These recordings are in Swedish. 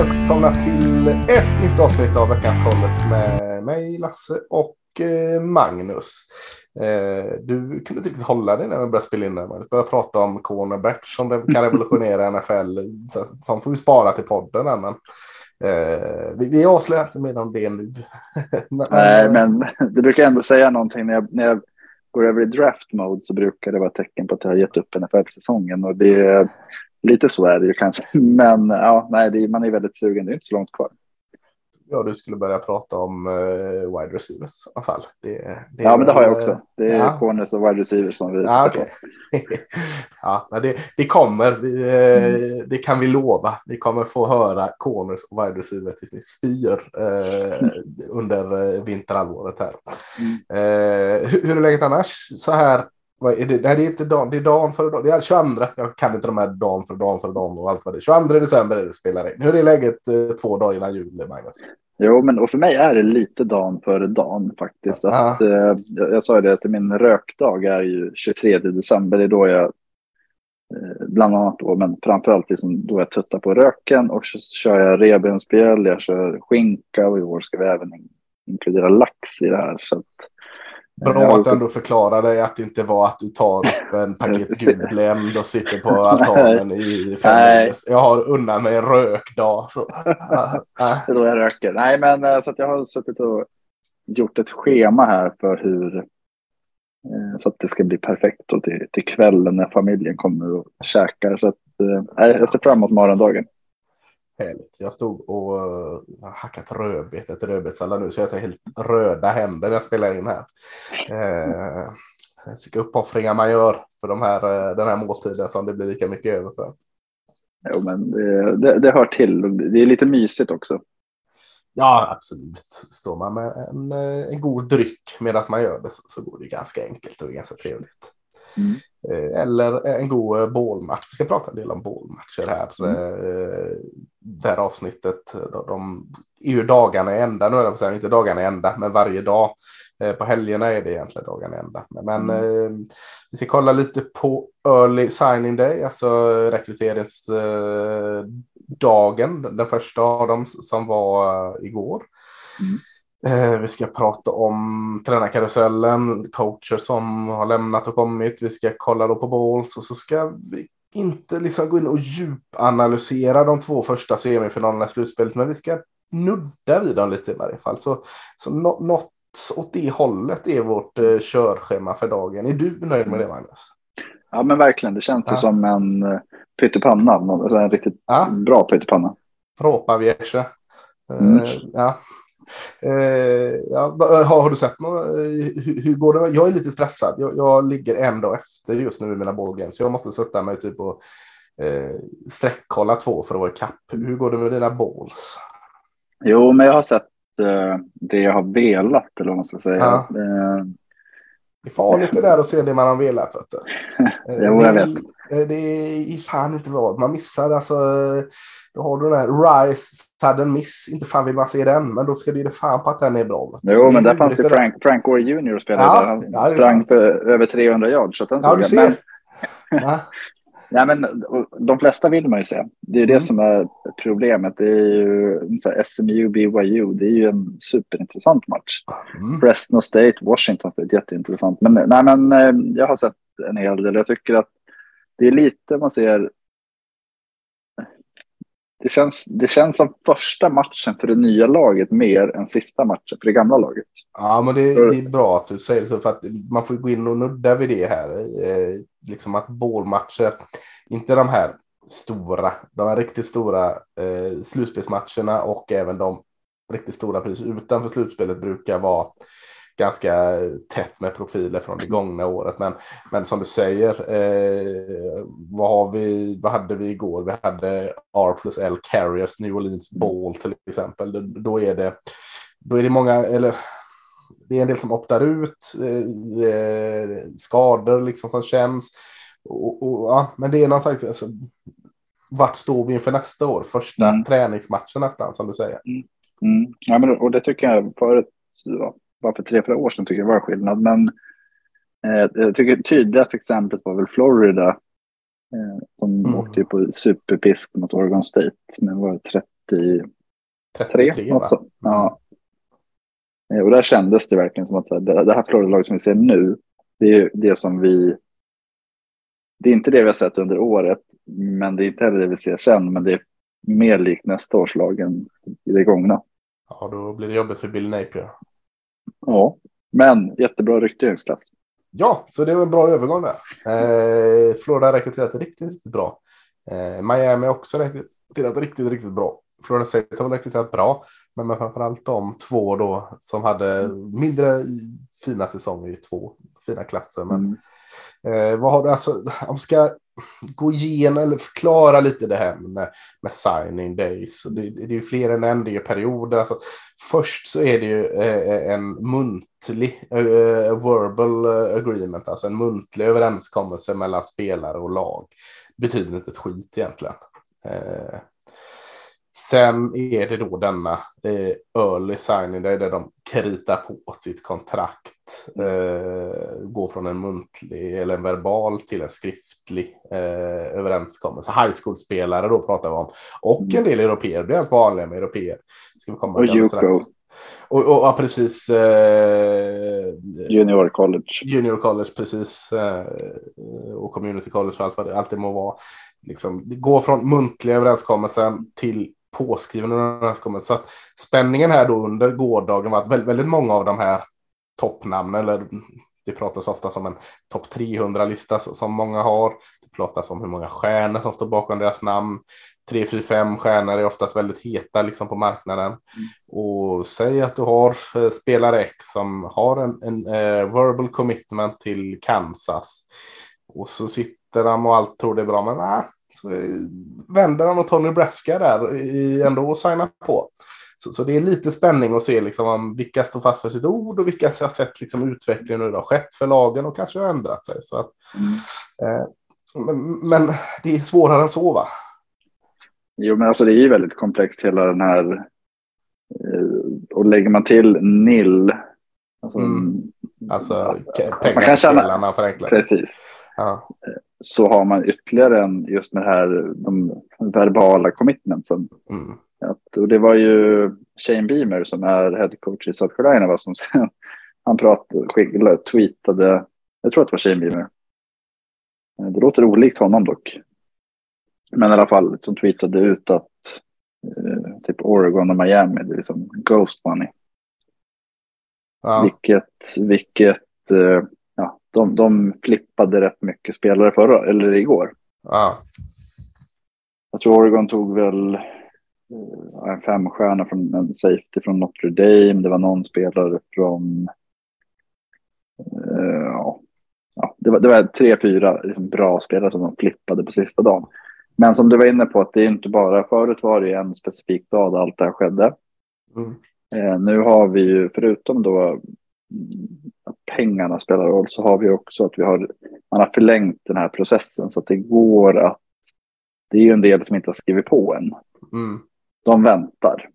Välkomna till ett nytt avsnitt av veckans kollet med mig, Lasse och eh, Magnus. Eh, du kunde inte riktigt hålla dig när vi började spela in det. Vi började prata om cornerbacks som kan revolutionera NFL. Sånt får vi spara till podden. Men, eh, vi, vi avslöjar inte mer om det nu. men, Nej, men det brukar ändå säga någonting när jag, när jag går över i draft mode så brukar det vara tecken på att jag har gett upp NFL-säsongen och det lite så är det ju kanske. Men ja, nej, det, man är väldigt sugen. Det är inte så långt kvar. Ja, du skulle börja prata om uh, wide receivers i alla fall. Det, det ja, men det har jag också. Det är ja. corners och wide receivers som vi ja, okay. ja, det, det kommer. Vi, mm. Det kan vi lova. Vi kommer få höra corners och wide receivers tills ni spyr uh, under vinterhalvåret här. Mm. Uh, hur, hur är läget annars? Så här vad är det? Nej, det är inte dagen, det är dagen före dagen. Det är 22. Jag kan inte de här dagen för dagen för dagen och allt vad det är. 22 december är det spelar in. Hur är läget eh, två dagar innan jul, Magnus? Jo, men och för mig är det lite dagen före dagen faktiskt. Att, eh, jag, jag sa ju det att min rökdag är ju 23 december. Det är då jag eh, bland annat då, men framförallt liksom då jag tuttar på röken och så kör jag revbensspjäll, jag kör skinka och i år ska vi även inkludera lax i det här. Så att, Bra att du ändå förklarade dig att det inte var att du tar upp en paket gul och sitter på altanen i fem. Jag har undan mig en rökdag. Så. det är då jag röker. Nej, men eh, så jag har suttit och gjort ett schema här för hur eh, så att det ska bli perfekt då till, till kvällen när familjen kommer och käkar. Så att, eh, jag ser fram emot morgondagen. Härligt. Jag stod och uh, hackat rödbete till rödbetssallad nu så jag ser helt röda händer när jag spelar in här. Uh, vilka uppoffringar man gör för de här, uh, den här måltiden som det blir lika mycket över för. Jo, men det, det, det hör till. Det är lite mysigt också. Ja, absolut. Står man med en, en god dryck medan man gör det så, så går det ganska enkelt och ganska trevligt. Mm. Eh, eller en god eh, bålmatch. Vi ska prata en del om bålmatcher här. Mm. Eh, det här avsnittet. De är ju dagarna i ända. Nu är det inte dagarna i ända, men varje dag. På helgerna är det egentligen dagarna ända. Men mm. vi ska kolla lite på early signing day, alltså rekryteringsdagen. Den första av dem som var igår. Mm. Eh, vi ska prata om tränarkarusellen, coacher som har lämnat och kommit. Vi ska kolla då på balls och så ska vi inte liksom gå in och djupanalysera de två första semifinalerna i slutspelet, men vi ska nudda vid dem lite i varje fall. Så, så no något åt det hållet är vårt eh, körschema för dagen. Är du nöjd med det, Magnus? Ja, men verkligen. Det känns ja. som en uh, pyttipanna, alltså en riktigt ja. bra pyttipanna. Råpaviesche. Mm. Uh, ja. Eh, ja, har, du sett några? Eh, hur, hur, går det? Jag är lite stressad. Jag, jag ligger en dag efter just nu i mina ballgames. Så jag måste sätta mig typ och eh, sträckkolla två för att vara ikapp. Hur går det med dina balls? Jo, men jag har sett eh, det jag har velat, eller vad man ska säga. Ja. Eh, det är farligt det där att se det man har velat. Vet du. jo, jag vet. Det, det är fan inte bra. Man missar alltså då har du den här Rise sudden miss. Inte fan vill man se den, men då ska du ge fan på att den är bra. Jo, men där fanns ju Frank, Frank Gore Jr. spelade ja, där. Han ja, sprang över 300 yards. Så den ja, du ser. Men, ja. Nej, men de flesta vill man ju se. Det är mm. det som är problemet. Det är ju SMU, BYU. Det är ju en superintressant match. Mm. Fresno State, Washington State, jätteintressant. Men, nej, men eh, jag har sett en hel del. Jag tycker att det är lite man ser det känns, det känns som första matchen för det nya laget mer än sista matchen för det gamla laget. Ja, men det, det är bra att du säger så för att man får gå in och nudda vid det här. Eh, liksom att bålmatcher, inte de här stora, de här riktigt stora eh, slutspelsmatcherna och även de riktigt stora precis utanför slutspelet brukar vara ganska tätt med profiler från det gångna året. Men, men som du säger, eh, vad, har vi, vad hade vi igår? Vi hade R plus L Carriers, New Orleans Ball till exempel. Då, är, det, då är det många, eller det är en del som optar ut, eh, eh skador liksom som känns. Och, och, ja, men det är någon slags, alltså, vart står vi inför nästa år? Första mm. träningsmatchen nästan som du säger. Mm. Mm. Ja, men, och det tycker jag förut bara för tre, fyra år sedan tycker jag var skillnad. Men eh, jag tycker tydligast exemplet var väl Florida Eh, de mm. åkte ju på superpisk mot Oregon State, men var 33. 33 va? Mm. Ja. Eh, och där kändes det verkligen som att det här Florida-laget som vi ser nu, det är det som vi... Det är inte det vi har sett under året, men det är inte heller det vi ser sen, men det är mer likt nästa års lag än i det gångna. Ja, då blir det jobbigt för Bill Napier. Ja, men jättebra rekryteringsklass. Ja, så det var en bra övergång där. Eh, Florida har rekryterat riktigt, riktigt bra. Eh, Miami har också rekryterat riktigt, riktigt bra. Florida State har rekryterat bra, men, men framförallt de två då som hade mindre fina säsonger i två fina klasser. Men mm. eh, vad har du alltså, om ska gå igenom eller förklara lite det här med, med signing days. Det, det är ju fler än en, det är perioder. Alltså, först så är det ju eh, en muntlig eh, verbal eh, agreement, alltså en muntlig överenskommelse mellan spelare och lag. Betyder inte ett skit egentligen. Eh, Sen är det då denna eh, early signing day, där de kritar på sitt kontrakt. Eh, går från en muntlig eller en verbal till en skriftlig eh, överenskommelse. High school-spelare då pratar vi om. Och en del europeer. Det är allt vanliga med europeer. Ska vi komma och Juco. Och, och ja, precis. Eh, junior college. Junior college, precis. Eh, och community college och allt vad det alltid må vara. Liksom, det går från muntliga överenskommelsen till påskriven överenskommelse. Så att spänningen här då under gårdagen var att väldigt, väldigt många av de här toppnamnen, eller det pratas ofta som en topp 300-lista som många har. Det pratas om hur många stjärnor som står bakom deras namn. 3, 4, 5 stjärnor är oftast väldigt heta liksom på marknaden. Mm. Och säg att du har eh, spelare X som har en, en uh, verbal commitment till Kansas. Och så sitter de och allt tror det är bra, men nej, så vänder han och tar Nebraska där i ändå och signar på. Så, så, det är lite spänning att se liksom, om vilka står fast för sitt ord och vilka har sett liksom, utvecklingen hur det har skett för lagen och kanske har ändrat sig. Så att, mm. eh, men, men, det är svårare än så va? Jo, men alltså det är ju väldigt komplext hela den här. Eh, och lägger man till NIL. Alltså, mm. alltså pengar man kan tjäna, förenklat. Precis. Ja. Så har man ytterligare en just med här, de verbala commitmentsen. Mm. Att, och det var ju Shane Beamer som är head coach i South Carolina va, som han pratade, skickade, tweetade, jag tror att det var Shane Beamer. Eh, det låter olikt honom dock. Men i alla fall som tweetade ut att eh, typ Oregon och Miami, det är liksom ghost money. Ja. Vilket, vilket eh, ja, de, de flippade rätt mycket spelare förra, eller igår. Ja. Jag tror Oregon tog väl en femstjärna från en safety från Notre Dame. Det var någon spelare från... Uh, ja, det, var, det var tre, fyra liksom bra spelare som de flippade på sista dagen. Men som du var inne på, att det är inte bara... Förut var det en specifik dag där allt det här skedde. Mm. Uh, nu har vi ju, förutom då att pengarna spelar roll så har vi också att vi har, man har förlängt den här processen så att det går att, det är ju en del som inte har skrivit på än. Mm. De väntar.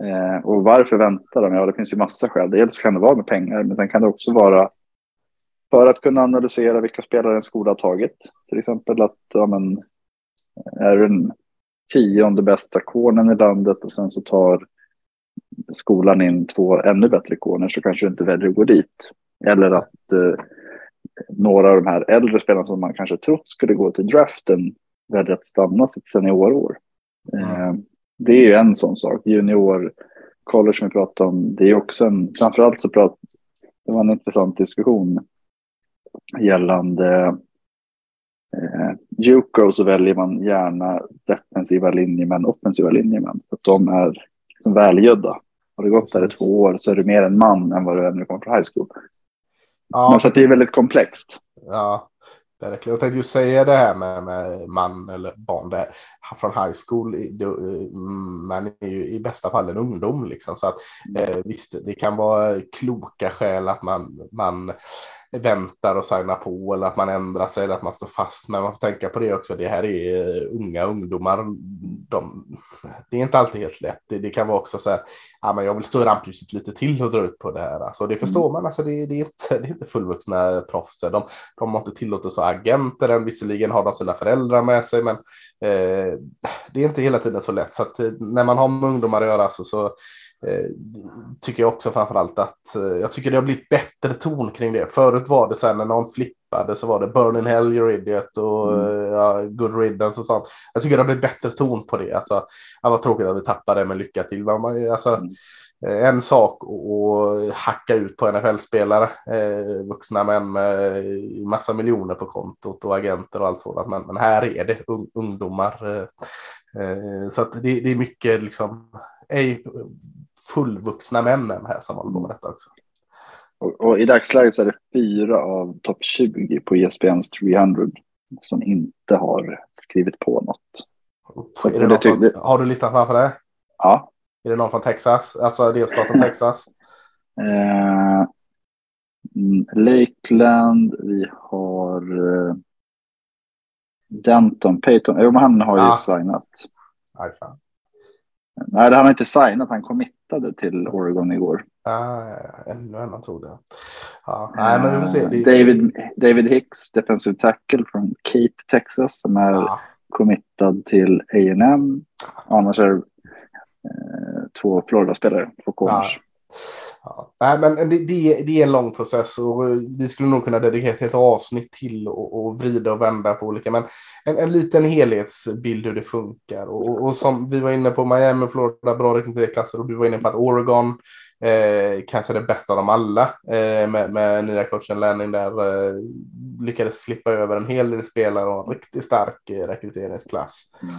Eh, och varför väntar de? Ja, det finns ju massa skäl. Dels kan det vara med pengar, men sen kan det också vara för att kunna analysera vilka spelare en skola har tagit. Till exempel att ja, men, är den tionde bästa kornen i landet och sen så tar skolan in två ännu bättre ikoner så kanske du inte väljer att gå dit. Eller att eh, några av de här äldre spelarna som man kanske trott skulle gå till draften väljer att stanna sitt seniorår. Mm. Det är ju en sån sak. Junior college som vi pratade om, det är också en, framförallt så prat, det var en intressant diskussion gällande eh, Juco så väljer man gärna defensiva linjemän, offensiva linjemän. För att de är liksom välgödda. Har du gått där i två år så är du mer en man än vad du är när du kommer från high school. Ja. Så det är väldigt komplext. Ja, verkligen. Jag tänkte ju säga det här med, med man eller barn där från high school. Man är ju i bästa fall en ungdom liksom. Så att eh, visst, det kan vara kloka skäl att man, man väntar och signar på eller att man ändrar sig eller att man står fast. Men man får tänka på det också. Det här är unga ungdomar. De, det är inte alltid helt lätt. Det, det kan vara också så här, ja, men jag vill stå i rampljuset lite till och dra ut på det här. Alltså, det förstår mm. man. Alltså, det, det, är inte, det är inte fullvuxna proffs. De, de har inte tillåtelse av agenter än. Visserligen har de sina föräldrar med sig, men eh, det är inte hela tiden så lätt. Så att, eh, när man har med ungdomar att göra så, så Eh, tycker jag också framförallt att eh, jag tycker det har blivit bättre ton kring det. Förut var det så här när någon flippade så var det burn in hell your idiot och mm. Eh, ja, good riddance och sånt. Jag tycker det har blivit bättre ton på det. Alltså, det var tråkigt att vi tappade det men lycka till. Man, alltså, mm. En sak att hacka ut på NFL-spelare, eh, vuxna män med massa miljoner på kontot och agenter och allt sådant. Men, men här är det un, ungdomar. Eh, så det, det är mycket liksom, ej, fullvuxna männen här som håller på med detta också. Och, och i dagsläget så är det fyra av topp 20 på ESPNs 300 som inte har skrivit på något. Är det någon från, det... Har du listan framför dig? Ja. Är det någon från Texas, alltså delstaten Texas? Eh, mm, Lakeland, vi har eh, Denton, Peyton, jo men han har ja. ju signat. Aj, fan. Nej, han har inte signat. Han committade till Oregon igår. Ah, ännu en, tror det. Ja, nej, men vi får se. Det... David, David Hicks, defensive tackle från Kate, Texas, som är ah. committad till A&M. Annars är det eh, två Florida-spelare, två corners. Ja. Nej, men det, det, det, är en lång process och vi skulle nog kunna dedikera ett helt avsnitt till och, och vrida och vända på olika. Men en, en liten helhetsbild hur det funkar. Och, och, som vi var inne på Miami, Florida, bra rekryteringsklasser och du var inne på att Oregon eh, kanske det bästa av dem alla eh, med, med nya coachen Lanning där eh, lyckades flippa över en hel del spelare och en riktigt stark eh, rekryteringsklass. Mm.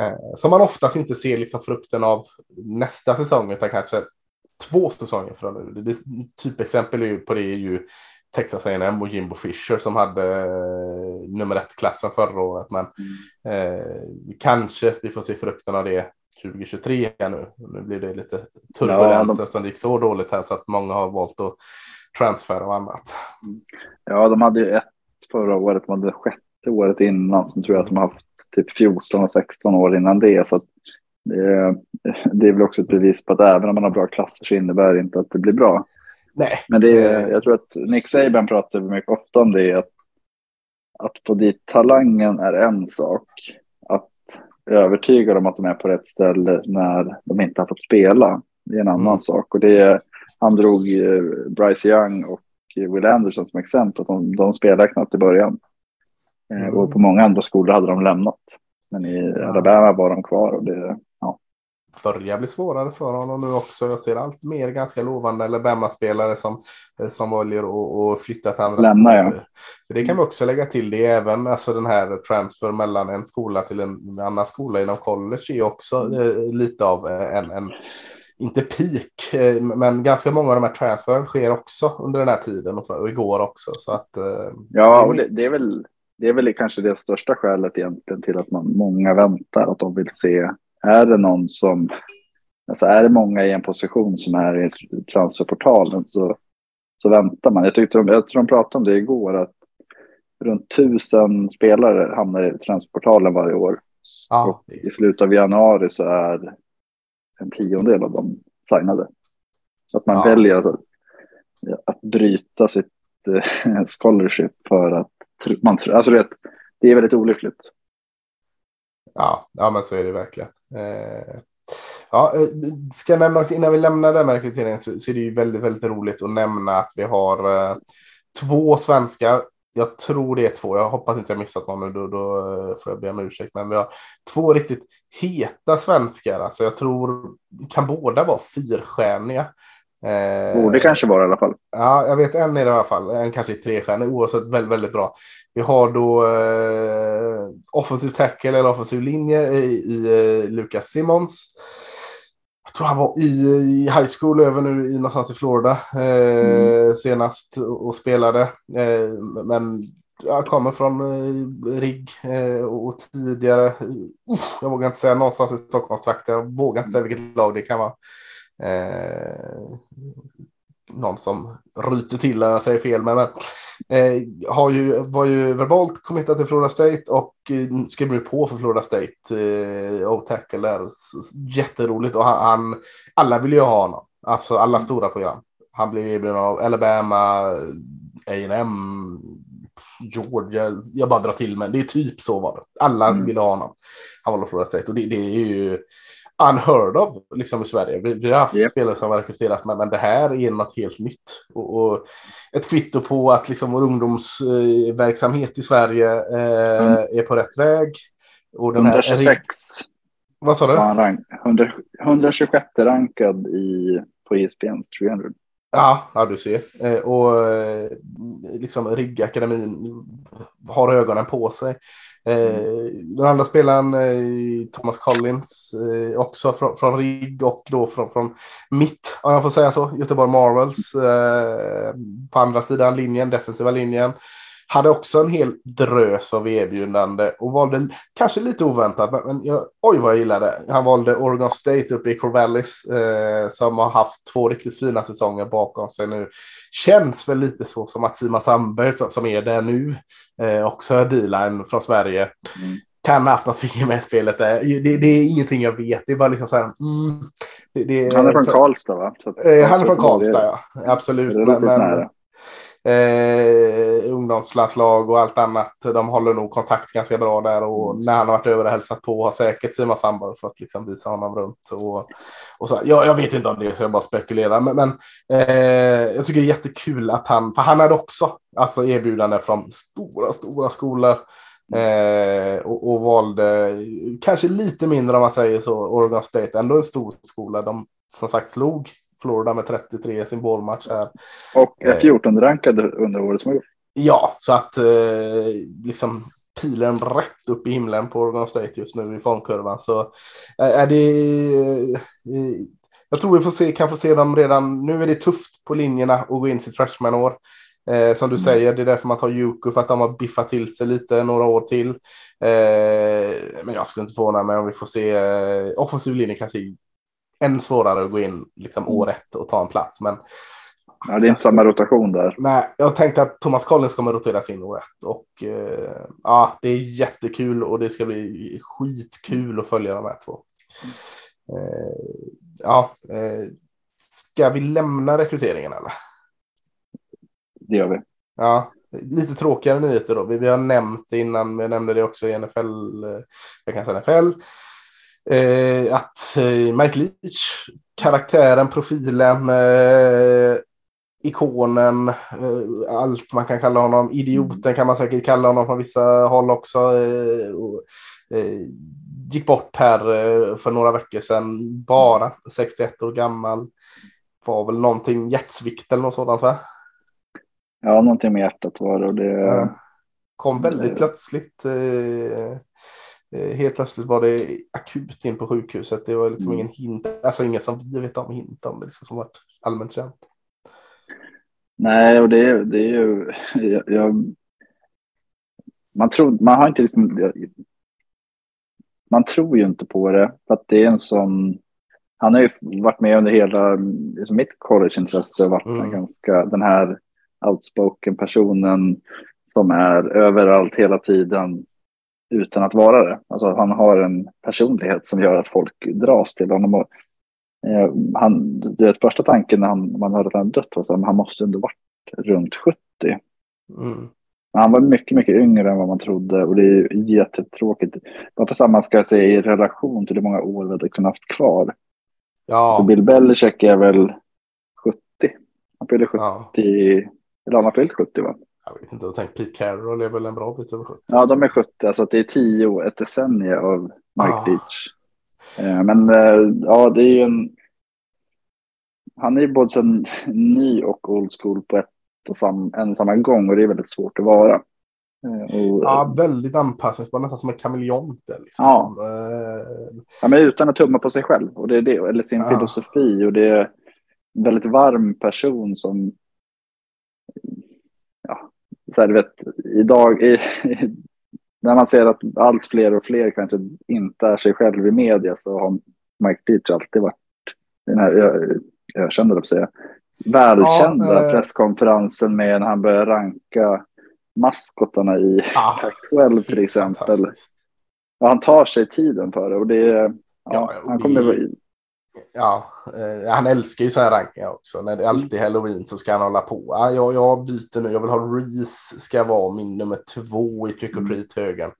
Eh, som man oftast inte ser liksom frukten av nästa säsong utan kanske två säsonger från nu. Det, typexempel på det är ju Texas A&M och Jimbo Fisher som hade eh, nummer ett-klassen förra året. Men mm. eh, kanske vi får se frukten av det 2023 nu. Nu blir det lite turbulens ja, de... eftersom det gick så dåligt här så att många har valt att transfera och annat. Ja, de hade ju ett förra året, de hade sjätte året innan. Sen tror jag att de har haft typ 14 och 16 år innan det. Så att det, är väl också ett bevis på att även om man har bra klasser så innebär det inte att det blir bra. Nej. Men det är, jag tror att Nick Saban pratar mycket ofta om det, att, att få dit talangen är en sak. Att övertyga dem att de är på rätt ställe när de inte har fått spela, det är en annan mm. sak. Och det är, han drog eh, Bryce Young och Will Anderson som exempel, de, de spelar knappt i början. Mm. Och på många andra skolor hade de lämnat. Men i ja. Alabama var de kvar och det, börjar bli svårare för honom nu också. Jag ser allt mer ganska lovande Alabama-spelare som, eh, som väljer att flytta till andra Lämna, ja. Det kan vi också lägga till. Det är även alltså den här transfer mellan en skola till en annan skola inom college är också eh, lite av eh, en, en inte peak, eh, men ganska många av de här transferen sker också under den här tiden och, för, och igår också. Så att, ja, och det, det, är väl, det är väl kanske det största skälet egentligen till att man, många väntar, att de vill se är det någon som, alltså är det många i en position som är i transferportalen så, så väntar man. Jag, tyckte de, jag tror de pratade om det igår, att runt tusen spelare hamnar i transferportalen varje år. Ja. Och i slutet av januari så är en tiondel av dem signade. Att man ja. väljer alltså, att bryta sitt eh, scholarship för att man tror, alltså det, det är väldigt olyckligt. Ja, ja men så är det verkligen. Eh, ja, eh, ska jag nämna innan vi lämnar den här rekryteringen så, så är det ju väldigt, väldigt roligt att nämna att vi har eh, två svenskar. Jag tror det är två. Jag hoppas inte jag missat någon nu. Då, då eh, får jag be om ursäkt. Men vi har två riktigt heta svenskar. Alltså jag tror kan båda vara fyrstjärniga. Eh, Borde kanske vara i alla fall. Ja, jag vet en i alla fall. En kanske är trestjärnig, oavsett väldigt, väldigt bra. Vi har då eh, offensiv tackle eller offensiv linje i, i eh, Lucas Simmons. Jag tror han var i, i high school över nu i, någonstans i Florida eh, mm. senast och, och spelade. Eh, men jag kommer från eh, RIG eh, och tidigare. Uh, jag vågar inte säga någonstans i Stockholmstrakten. Jag vågar inte säga vilket lag det kan vara. Eh, någon som ryter till när jag säger fel. Men, men eh, har ju, var ju verbalt committat till Florida State och eh, skrev nu på för Florida State. Eh, och tackle där. Jätteroligt och han, han, alla vill ju ha honom. Alltså alla stora program. Han blev erbjuden av Alabama, A&M, Georgia. Jag bara drar till men det är typ så var det. Alla mm. ville ha honom. Han var Florida State och det, det är ju unheard of liksom i Sverige. Vi, vi har haft yep. spelare som har rekryterats men, men det här är något helt nytt. Och, och ett kvitto på att liksom vår ungdomsverksamhet i Sverige eh, mm. är på rätt väg. Och den 126. Här, vad sa du? Rank, 100, 126 rankad i, på ESPNs 300. Ja, ja du ser. Eh, och eh, liksom Riggakademin har ögonen på sig. Eh, den andra spelaren, eh, Thomas Collins, eh, också från, från RIG och då från, från mitt, om jag får säga så, Göteborg Marvels. På andra sidan linjen, defensiva linjen. Hade också en hel drös av erbjudande och valde kanske lite oväntat, men, jag, oj vad jag gillade. Han valde Oregon State uppe i Corvallis eh, som har haft två riktigt fina säsonger bakom sig nu. Känns väl lite så som att Sima Sandberg som, som är där nu eh, också D-line från Sverige. Mm kan ha haft något finger med i spelet. Det, det, det, är ingenting jag vet. Det är bara liksom så här. Mm, det, han är från Karlstad va? Att, eh, han är från Karlstad ja. Absolut. Men, men, eh, ungdomslandslag och allt annat. De håller nog kontakt ganska bra där och när han har varit över och hälsat på har säkert Simon Sandberg fått liksom visa honom runt. Och, och så, jag, jag vet inte om det är så jag bara spekulerar, men, men eh, jag tycker det är jättekul att han, för han hade också alltså erbjudande från stora, stora skolor. Eh, och, och, valde kanske lite mindre om man säger så, Oregon State, ändå en stor skola. De som sagt slog Florida med 33 i sin bollmatch här. Och är 14 rankade under året som har gått. Ja, så att eh, liksom pilen rätt upp i himlen på Oregon State just nu i formkurvan. Så eh, är det... Eh, jag tror vi får se, kan få se dem redan. Nu är det tufft på linjerna att gå in sitt freshman-år. Eh, som du mm. säger, det är därför man tar Juku för att de har biffat till sig lite några år till. Eh, men jag skulle inte förvåna mig om vi får se eh, offensiv linje kanske än svårare att gå in liksom mm. år ett och ta en plats. Men Ja, det är inte samma rotation där. Nej, jag tänkte att Thomas Collins kommer roteras in år ett. Och eh, ja, det är jättekul och det ska bli skitkul att följa de här två. Eh, ja, eh, ska vi lämna rekryteringen eller? Det gör vi. Ja, lite tråkigare nyheter då. Vi, vi har nämnt det innan, vi nämnde det också i NFL, eh, jag kan säga NFL. Eh, att eh, Mike Leach, karaktären, profilen, eh, ikonen, eh, allt man kan kalla honom, idioten kan man säkert kalla honom från vissa håll också. Eh, och, eh, gick bort här för några veckor sedan, bara 61 år gammal. Var väl någonting hjärtsvikt eller något sådant va? Ja, någonting med hjärtat var det. Och det ja. Kom väldigt plötsligt. Helt plötsligt var det akut in på sjukhuset. Det var liksom mm. ingen hint, alltså inget som vi vet om hint om det, liksom, som varit allmänt känt. Nej, och det, är, det är ju... Jag, jag, man, tror, man har inte liksom... Man tror ju inte på det, för att det är en sån... Han har ju varit med under hela liksom mitt collegeintresse, varit mm. ganska den här outspoken personen som är överallt hela tiden utan att vara det. Alltså han har en personlighet som gör att folk dras till honom. Och Eh, han, det första tanken när han, man hörde att han dött var att han måste ändå varit runt 70. Mm. Han var mycket, mycket yngre än vad man trodde och det är jättetråkigt. Varför samma ska jag säga i relation till hur många år vi hade kunnat haft kvar. Ja. Så Bill Belichick är väl 70. Han fyller 70, ja. eller han har fyllt 70 va? Jag vet inte, jag tänkte Pete Carroll är väl en bra bit över 70. Ja, de är 70, alltså det är 10, ett decennium av Mike ja. Leach. Eh, men eh, ja, det är ju en... Han är ju både en ny och old school på ett och sam, en samma gång och det är väldigt svårt att vara. Eh, och, ja, väldigt anpassningsbar, nästan som en kameleont. Liksom, ja. ja, men utan att tumma på sig själv och det är det, eller sin ja. filosofi och det är en väldigt varm person som så här, vet, idag, i, när man ser att allt fler och fler kanske inte är sig själv i media så har Mike Leach alltid varit den här ökända, säga, välkända ja, eh, presskonferensen med när han börjar ranka maskotarna i ah, Pac-12 till exempel. Ja, han tar sig tiden för det och det ja, ja han kommer Ja, eh, han älskar ju så här rankningar också. När det är alltid halloween så ska han hålla på. Ah, jag, jag byter nu, jag vill ha Reese ska vara min nummer två i trick or mm. treat högen.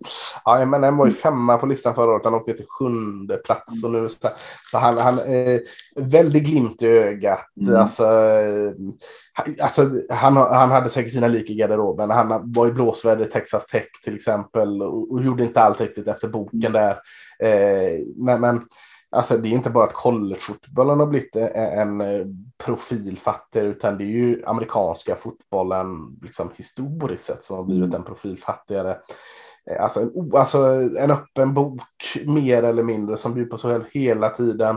Ja, men han var ju mm. femma på listan förra året, han åkte till sjunde plats och nu så, så han, han eh, väldigt glimt i ögat. Mm. Alltså, eh, alltså, han, han hade säkert sina lik i garderoben. Han var i blåsväder i Texas Tech till exempel och, och gjorde inte allt riktigt efter boken mm. där. Eh, men, men Alltså det är inte bara att collegefotbollen har blivit en profilfattig utan det är ju amerikanska fotbollen liksom historiskt sett som har blivit mm. en profilfattigare. Alltså en, alltså en öppen bok mer eller mindre som bjuder på sig själv hela tiden.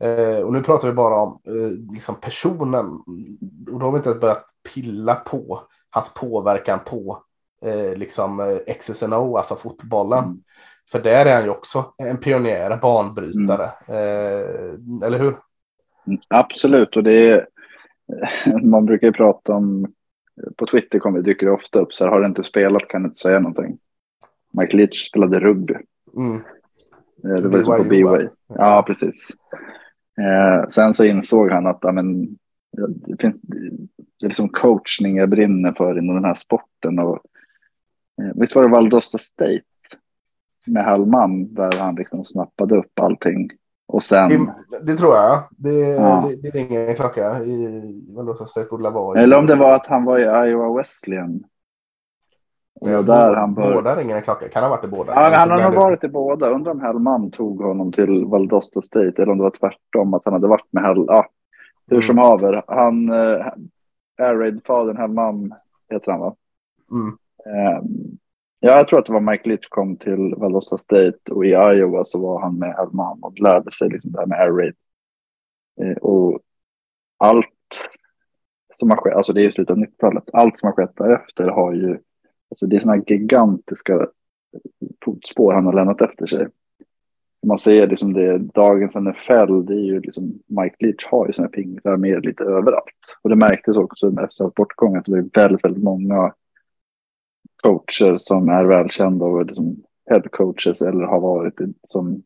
Eh, och nu pratar vi bara om eh, liksom personen och då har vi inte ens börjat pilla på hans påverkan på eh, liksom eh, X's alltså fotbollen. För där är han ju också en pionjär, en banbrytare. Mm. Eh, eller hur? Mm, absolut, och det är, man brukar ju prata om, på Twitter kommer, dyker det ofta upp så här, har du inte spelat kan du inte säga någonting. Mike Leach spelade rugby. Mm. Eh, det var liksom på B-Way. Ja, precis. Eh, sen så insåg han att amen, det, finns, det är liksom coachning jag brinner för inom den här sporten. Och, eh, visst var det Valdosta State med Hellman där han liksom snappade upp allting. Och sen... Det, det tror jag. Det, ja. det, det ringer en klocka i borde vara. Eller om det var att han var i Iowa Wesleyan. Och där han bör... Båda ringer en klocka. Kan ha varit i båda. Ja, han har nog varit i båda. Undrar om Hellman tog honom till Valdosta State eller om det var tvärtom. Att han hade varit med Hell... Ja, hur mm. som haver. Han, äh, Air Raid-fadern Hellman heter han va? Mm. Um, Ja, jag tror att det var Mike Litch kom till Valdosta State och i Iowa så var han med Elman och lärde sig liksom det här med air raid. Eh, och allt som har skett, alltså det är ju slutet av 90-talet, allt som har skett därefter har ju, alltså det är sådana gigantiska fotspår han har lämnat efter sig. Man ser liksom det, dagens NFL, det är ju liksom, Mike Leach har ju sina pinglar med lite överallt. Och det märktes också efter bortgången att det var väldigt, väldigt många coacher som är välkända och liksom head coaches eller har varit som,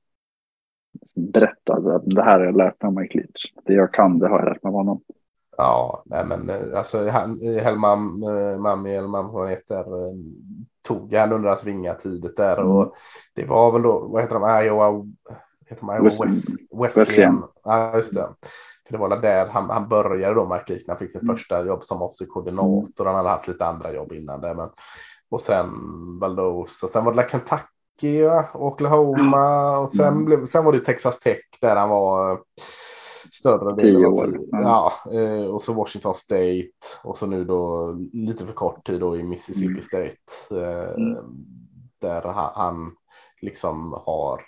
berättade att det här har jag lärt mig av Mike Leach. Det jag kan, det har jag lärt mig av honom. Ja, nej men eh, alltså han, Hellman, eh, Mami eller vad han heter, eh, tog han under att vinga tidigt där mm. och det var väl då, vad heter de, Iowa, heter de Iowa West, West, Wesleyan. Ja, just det. För det var där han, han började då, Mike Leach, när han fick sitt mm. första jobb som offensiv koordinator. Han hade haft lite andra jobb innan det, men och sen Valdos och sen var det Kentucky, Oklahoma och sen, mm. blev, sen var det Texas Tech där han var eh, större delen av tiden. Ja, eh, och så Washington State och så nu då lite för kort tid då i Mississippi mm. State. Eh, mm. Där han liksom har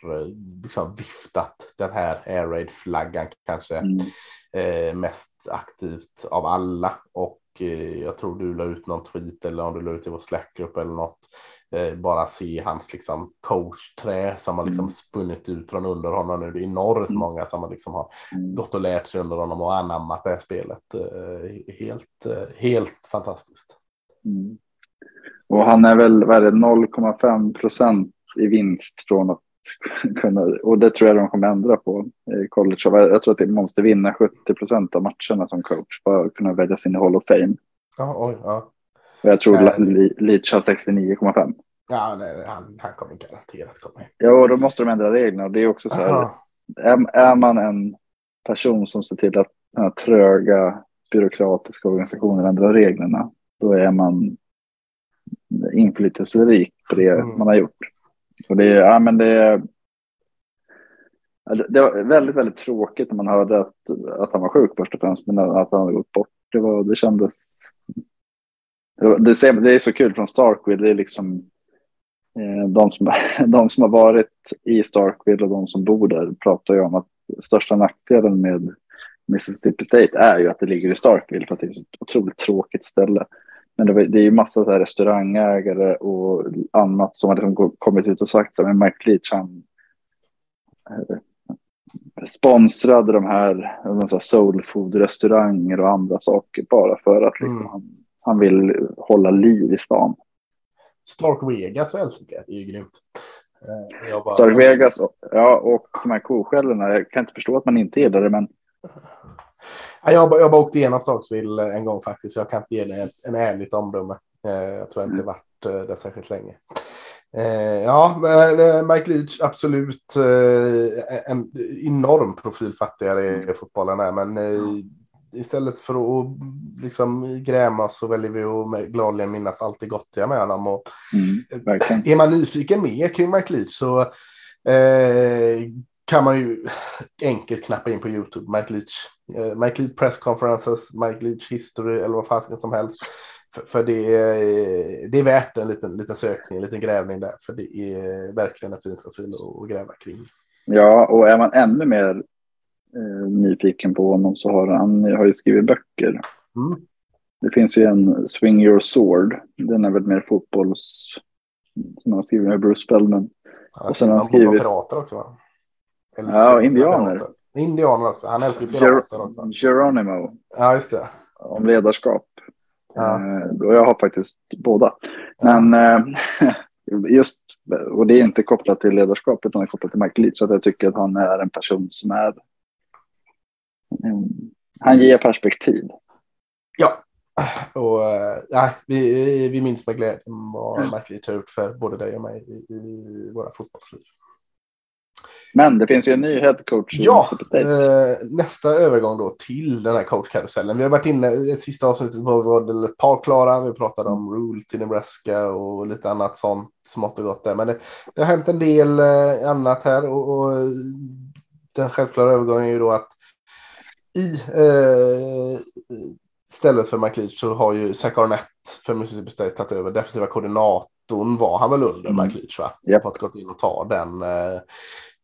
liksom viftat den här air raid flaggan kanske mm. mest aktivt av alla och jag tror du la ut någon tweet eller om du la ut i vår Slackgrupp eller något. Eh, bara se hans liksom coachträ som har liksom mm. spunnit ut från under honom nu. Det är enormt mm. många som har liksom har mm. gått och lärt sig under honom och anammat det här spelet. Eh, helt, helt fantastiskt. Mm. Och han är väl 0,5 procent i vinst från att kunna, och det tror jag de kommer ändra på i college. Jag tror att de måste vinna 70 procent av matcherna som coach för att kunna välja sin Hall of Fame. Ja, oj, ja. Och jag tror äh, Leach har 69,5. Ja, nej, han, han kommer garanterat komma in. Ja, då måste de ändra reglerna. Det är också så här, är, är, man en person som ser till att den här tröga byråkratiska organisationen ändrar reglerna, då är man inflytelserik på det mm. man har gjort. Och det, ja, men det, det var väldigt, väldigt tråkigt när man hörde att, att han var sjuk först och främst, men att han hade gått bort. Det, var, det kändes... Det, det, det är så kul från Starkville, det är liksom eh, de, som, de som har varit i Starkville och de som bor där pratar ju om att största nackdelen med Mississippi State är ju att det ligger i Starkville för att det är ett så otroligt tråkigt ställe. Men det, var, det är ju massa så här restaurangägare och annat som har liksom kommit ut och sagt så men Mike Leach han, eh, sponsrade de här, de soulfood-restauranger och andra saker bara för att liksom, mm. han, han vill hålla liv i stan. Stark Vegas väl tycker jag, det är ju grymt. Eh, bara... Stark Vegas, ja, och de här koskällorna. Jag kan inte förstå att man inte gillar det, men. Jag har, bara, jag har bara åkt igenom Starksville en gång faktiskt. Jag kan inte ge det en, en ärligt omdöme. Eh, jag tror inte mm. varit eh, där särskilt länge. Ja, Mike Leach absolut en enorm profilfattigare i fotbollen är, men istället för att liksom grämas så väljer vi att gladeligen minnas allt det gottiga med honom. Och mm, är man nyfiken mer kring Mike Leach så eh, kan man ju enkelt knappa in på YouTube. Mike Leach, eh, Mike Leach press conferences, Mike Leach history eller vad fasken som helst. För, för det, är, det är värt en liten, liten sökning, en liten grävning där. För det är verkligen en fin profil att, att gräva kring. Ja, och är man ännu mer eh, nyfiken på honom så har han har ju skrivit böcker. Mm. Det finns ju en Swing Your Sword. Den är väl mer fotbolls... Som han skriver med Bruce Spellman. Han och sen har han skrivit... pirater också va? Eller ja, indianer. Indianer också. Han älskar pirater Ger också. Geronimo. Ja, just det. Om ledarskap. Ja. Eh, och jag har faktiskt båda. Men eh, just, och det är inte kopplat till ledarskap utan det är kopplat till Michael Leach. Så att jag tycker att han är en person som är Mm. Han ger perspektiv. Ja, och äh, vi, vi minns med glädje vad mm. McLeod har gjort för både dig och mig i, i våra fotbollsliv. Men det finns ju en ny headcoach. Ja, eh, nästa övergång då till den här coachkarusellen. Vi har varit inne i ett sista avsnitt var, var det ett par klara. Vi pratade om Rule till Nebraska och lite annat sånt smått och gott där. Men det, det har hänt en del eh, annat här och, och den självklara övergången är ju då att i eh, stället för McLeach så har ju Zach Arnett för Mississippi State tagit över. Defensiva koordinatorn var han väl under mm. McLeach va? Yep. Fått gått in och ta den. Eh,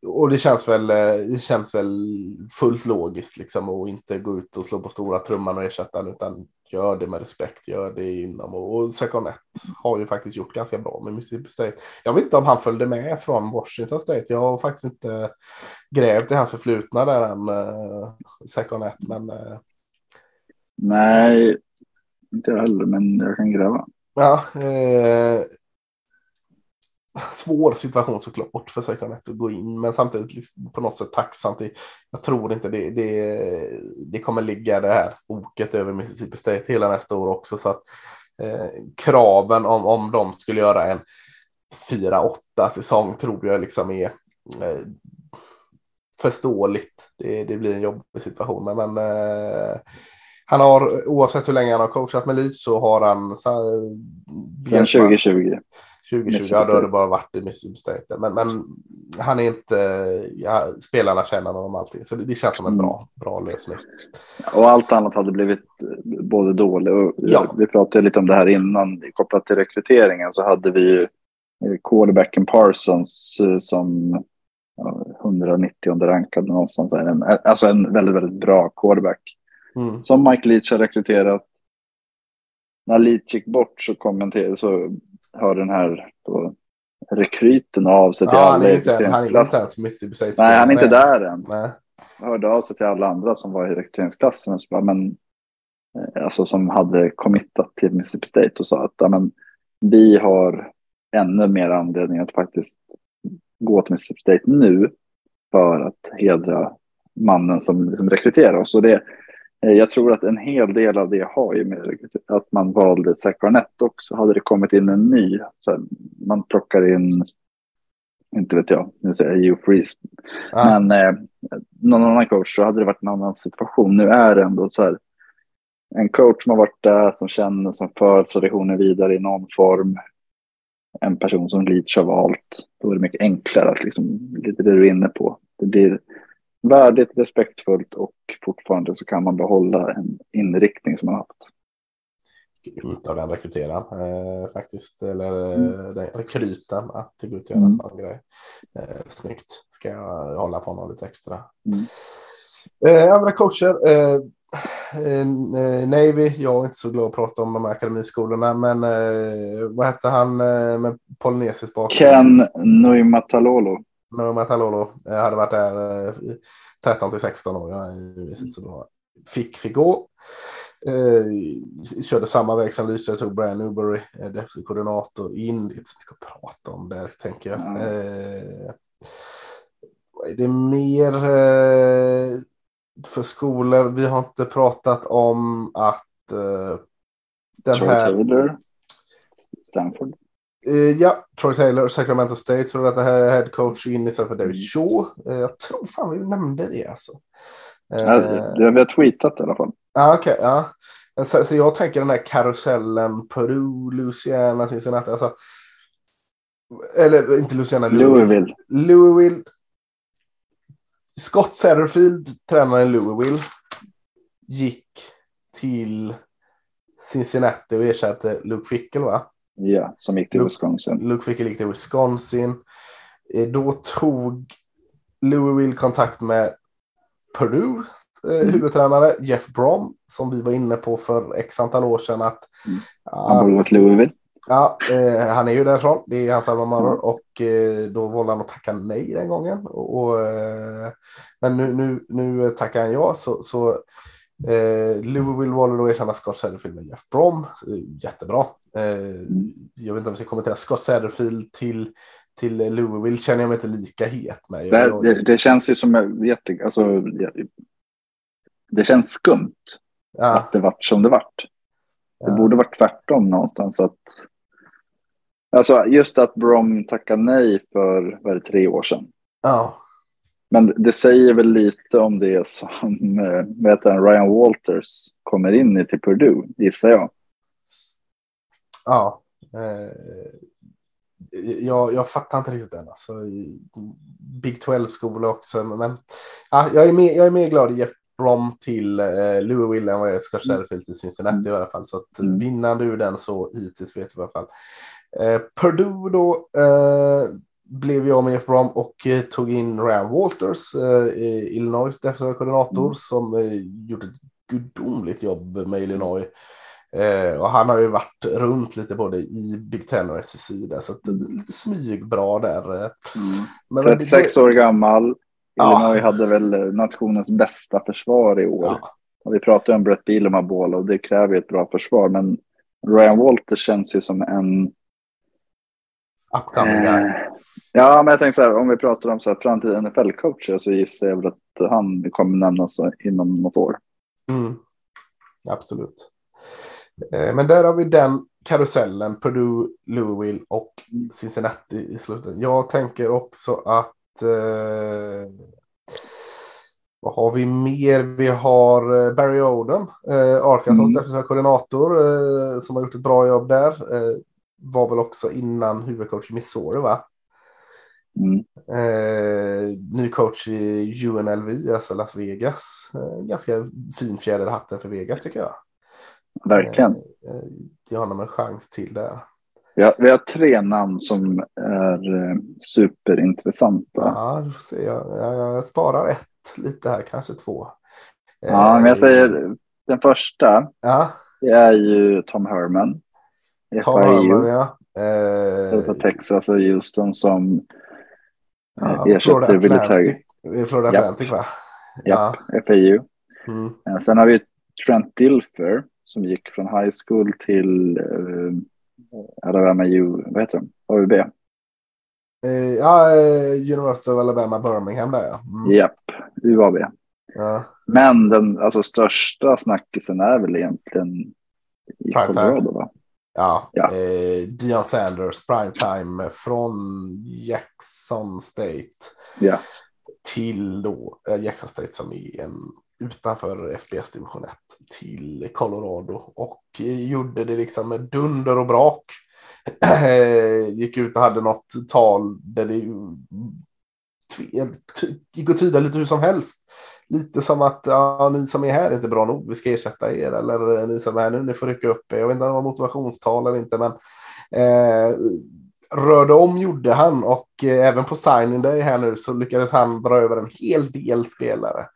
och det känns väl, eh, det känns väl fullt logiskt liksom att inte gå ut och slå på stora trumman och ersätta den utan gör det med respekt, gör det inom och, och Seconet har ju faktiskt gjort ganska bra med Mississippi State. Jag vet inte om han följde med från Washington State. Jag har faktiskt inte grävt i hans förflutna där än uh, Seconet, men. Uh... Nej, inte jag heller, men jag kan gräva. Ja, eh, svår situation såklart för Sökanet att gå in, men samtidigt liksom på något sätt tacksamt. Jag tror inte det, det, det kommer ligga det här oket över Mississippi State hela nästa år också, så att eh, kraven om, om de skulle göra en 4-8 säsong tror jag liksom är eh, förståeligt. Det, det blir en jobbig situation, men, men eh, han har oavsett hur länge han har coachat med Leeds så har han. Sen 2020. 2020, ja då har det bara varit i Mississippi State. Men, men han är inte, ja, spelarna känner honom alltid. Så det, det känns som en bra, mm. bra lösning. Och allt annat hade blivit både dåligt och ja. vi pratade lite om det här innan kopplat till rekryteringen så hade vi ju quarterbacken Parsons eh, som ja, 190 rankad någonstans. En, alltså en väldigt, väldigt bra quarterback. Mm. Som Mike Leach har rekryterat. När Leach gick bort så kommenterade så har den här då, rekryten av sig till ja, alla. Han är inte, han är inte ens Mississippi Nej, han är inte där än. Nej. Hörde av sig till alla andra som var i rekryteringsklassen och så bara, men, eh, alltså, som hade committat till Mississippi State och sa att ja, men, vi har ännu mer anledning att faktiskt gå till Mississippi State nu för att hedra mannen som liksom rekryterar oss. Och det, jag tror att en hel del av det har ju med att man valde Sacarnet också. Hade det kommit in en ny, så man plockar in, inte vet jag, nu säger jag Hugh Freeze, ja. men eh, någon annan coach så hade det varit en annan situation. Nu är det ändå så här, en coach som har varit där, som känner, som för traditionen vidare i någon form. En person som Leach har valt, då är det mycket enklare att liksom, lite det du är inne på. Det blir värdigt, respektfullt och fortfarande så kan man behålla en inriktning som man haft. Grymt av den rekryteraren eh, faktiskt, eller mm. den rekryten att gå ut och göra mm. en grej. Eh, snyggt, ska jag hålla på honom lite extra. Mm. Eh, andra coacher, eh, eh, Navy, jag är inte så glad att prata om de här akademiskolorna, men eh, vad hette han eh, med polynesisk bakgrund? Ken Nuimatalolo. När Matalolo hade varit där 13 till 16 år. Ja, så då fick, fick gå. Eh, körde samma väg som Lysa, tog Brian Newbury, eh, defensiv koordinator in. Det är inte så mycket att prata om där, tänker jag. Mm. Eh, vad är det mer eh, för skolor? Vi har inte pratat om att eh, den Troy här... Taylor, Stanford. Eh, ja, Troy Taylor, Sacramento State, för att det här är head coach in istället för David mm. Shaw. Eh, jag tror fan vi nämnde det alltså. Ja, vi har tweetat i alla fall. Ah, okay, ja, så, så jag tänker den här karusellen Peru, Louisiana, Cincinnati. Alltså, eller inte Louisiana, Louisville. Louisville. Scott Satterfield, tränaren i Louisville, gick till Cincinnati och ersatte Luke Fickel va? Ja, som gick till Luke, Wisconsin. Luke Fickel gick till Wisconsin. Eh, då tog Louisville kontakt med Purdue eh, mm. huvudtränare Jeff Brom som vi var inne på för x antal år sedan att mm. han borde varit Louisville. Ja, eh, han är ju därifrån. Det är hans alma mater mm. och eh, då valde han att tacka nej den gången. Och, och eh, men nu, nu, nu tackar han ja så, så eh, Louisville valde då att erkänna Scott Satterfield med Jeff Brom. Jättebra. Eh, jag vet inte om vi ska kommentera Scott Satterfield till till Louisville känner jag mig inte lika het med. Det, det, det känns ju som jätte, alltså, det känns skumt ja. att det vart som det vart. Det ja. borde varit tvärtom någonstans. Att, alltså just att Brom tackade nej för vad det, tre år sedan. Ja. Men det säger väl lite om det som vet jag, Ryan Walters kommer in i till Purdue, gissar jag. Ja. Eh, jag, jag fattar inte riktigt den. Alltså, Big 12-skola också. Men ja, jag, är mer, jag är mer glad i Jeff Brom till eh, Louisville än vad jag är Scott Sheffield till Cincinnati mm. i alla fall. Så att mm. vinnande ur den så hittills vet vi i alla fall. Eh, Purdue då eh, blev jag med Jeff Brom och eh, tog in Ryan Walters, eh, Illinois defensiva koordinator mm. som eh, gjort ett gudomligt jobb med Illinois. Eh, och han har ju varit runt lite både i Big Ten och SEC där, så det är lite smygbra där. Mm. Men 36 det, år gammal. Illinois ja. hade väl nationens bästa försvar i år. Ja. Och vi pratade om Brett Bielema boll och det kräver ett bra försvar, men Ryan Walter känns ju som en Upcoming eh, Ja, men jag tänkte så här, om vi pratar om så här, framtida NFL-coacher så gissar jag väl att han kommer nämnas inom något år. Mm. Absolut. Eh, men där har vi den karusellen, Purdue, Louisville och Cincinnati i slutet. Jag tänker också att eh, vad har vi mer? Vi har eh, Barry Oden, eh, Arkansas mm. defensiva koordinator, eh, som har gjort ett bra jobb där. Eh, var väl också innan huvudcoach i Missouri, va? Mm. Eh, ny coach i UNLV, alltså Las Vegas. Eh, ganska fin fjäder i hatten för Vegas tycker jag. Verkligen. Ge eh, honom en chans till där. Vi har, vi har tre namn som är eh, superintressanta. Ja, du får se. Jag, jag, jag sparar ett lite här, kanske två. Ja, men jag eh, säger den första. Ja. Det är ju Tom Herman. Herman, ja. Eh, Texas och Houston som ja, ersätter Villetag. Florida Atlantic, va? Ja, FAU. Mm. Sen har vi Trent Dilfer som gick från high school till uh, Alabama U, vad heter de? AUB. Uh, ja, uh, University of Alabama Birmingham där ja. Mm. Japp, UAB. Ja. Men den alltså, största snackisen är väl egentligen i Colorado va? Ja, ja. Eh, Dion Sanders primetime från Jackson State. Ja. Till då eh, Jackson State som är en utanför FBS division 1 till Colorado och gjorde det liksom med dunder och brak. Gick ut och hade något tal där det gick att tyda lite hur som helst. Lite som att ja, ni som är här är inte bra nog, vi ska ersätta er. Eller ni som är här nu, ni får rycka upp er. Jag vet inte om det var motivationstal eller inte, men eh, rörde om gjorde han och eh, även på signing day här nu så lyckades han dra över en hel del spelare.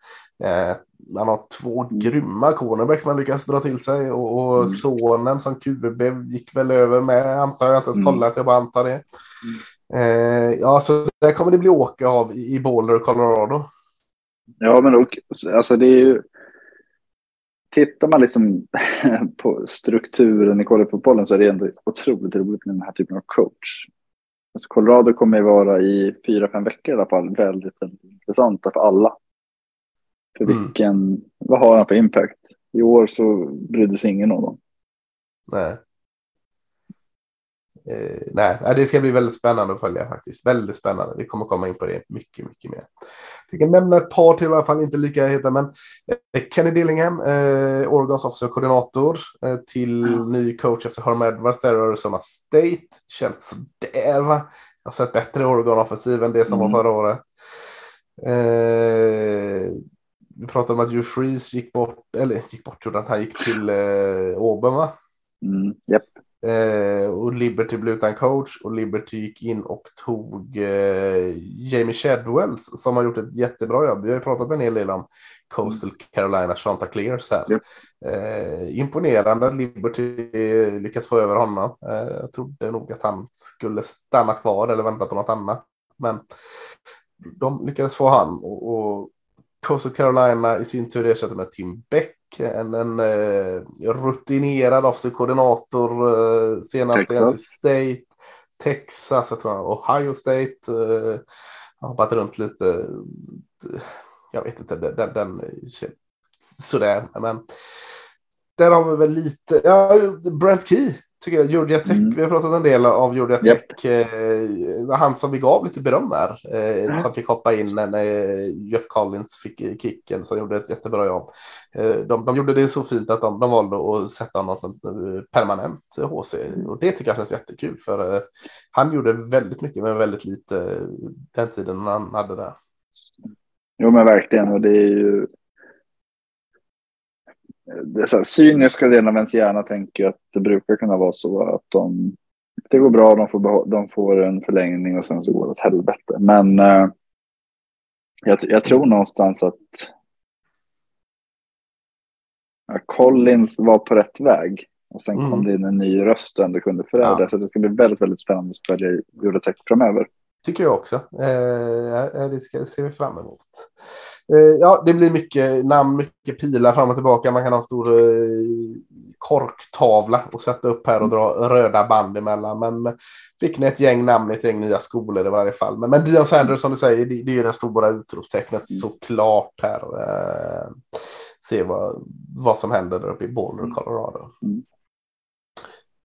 Eh, han har två grymma cornerbacks man lyckas dra till sig och, och mm. sonen som QB gick väl över med antar jag inte ens mm. kollat, jag bara antar det. Eh, ja, så där kommer det bli åka av i Boulder, Colorado. Ja, men och, alltså det är ju... Tittar man liksom på strukturen i collegefotbollen så är det ändå otroligt roligt med den här typen av coach. Alltså Colorado kommer ju vara i fyra, fem veckor i alla fall väldigt, väldigt intressanta för alla. För mm. vilken, vad har han för impact? I år så brydde sig ingen om dem. Nej. Eh, nej, det ska bli väldigt spännande att följa faktiskt. Väldigt spännande. Vi kommer komma in på det mycket, mycket mer. Jag kan nämna ett par till i alla fall, inte lika heta, men eh, Kenny Dillingham, eh, Oregons officer-koordinator, eh, till mm. ny coach efter Herm Edwards där i Arizona State. Känns sådär va? Jag har sett bättre Oregon-offensiv än det som mm. var förra året. Eh, vi pratade om att Hugh Freeze gick bort, eller gick bort, att han gick till eh, Auburn va? Mm, yep. Eh, och Liberty blev utan coach och Liberty gick in och tog eh, Jamie Shedwells som har gjort ett jättebra jobb. Vi har ju pratat en hel del om Coastal Carolina, Shanta Clears här. Yep. Eh, imponerande att Liberty lyckas få över honom. Eh, jag trodde nog att han skulle stanna kvar eller vänta på något annat. Men de lyckades få han och, och Coastal Carolina i sin tur ersätter med Tim Beck, en, en uh, rutinerad offensiv-koordinator uh, senast Texas. i NC State, Texas, jag tror Ohio State. Uh, har hoppat runt lite. Jag vet inte, den, den, den sådär, men där har vi väl lite, ja, Brent Key tycker jag. Georgia Tech, mm. vi har pratat en del av Georgia Tech. Yep. Eh, han som vi gav lite beröm här. Eh, mm. Som fick hoppa in när Jeff Collins fick kicken. Som gjorde ett jättebra jobb. Eh, de, de gjorde det så fint att de, de valde att sätta honom som permanent HC. Och det tycker jag känns jättekul. För eh, han gjorde väldigt mycket med väldigt lite den tiden han hade där. Jo men verkligen. Och det är ju här, cyniska delen av ens hjärna tänker att det brukar kunna vara så att de, det går bra, de får, de får en förlängning och sen så går det åt helvete. Men eh, jag, jag, tror någonstans att ja, Collins var på rätt väg. Och sen mm. kom det in en ny röst och ändå kunde förändra. Ja. Så det ska bli väldigt, väldigt spännande att följa Jordetech framöver. Tycker jag också. Eh, det ska, ser vi fram emot. Eh, ja, det blir mycket namn, mycket pilar fram och tillbaka. Man kan ha en stor eh, korktavla och sätta upp här och dra röda band emellan. Men fick ni ett gäng namn, ett gäng nya skolor i varje fall. Men, men Dion Sanders som du säger, det, det är det stora utropstecknet mm. såklart här. Eh, se vad, vad som händer där uppe i Boulder, mm. Colorado. Mm.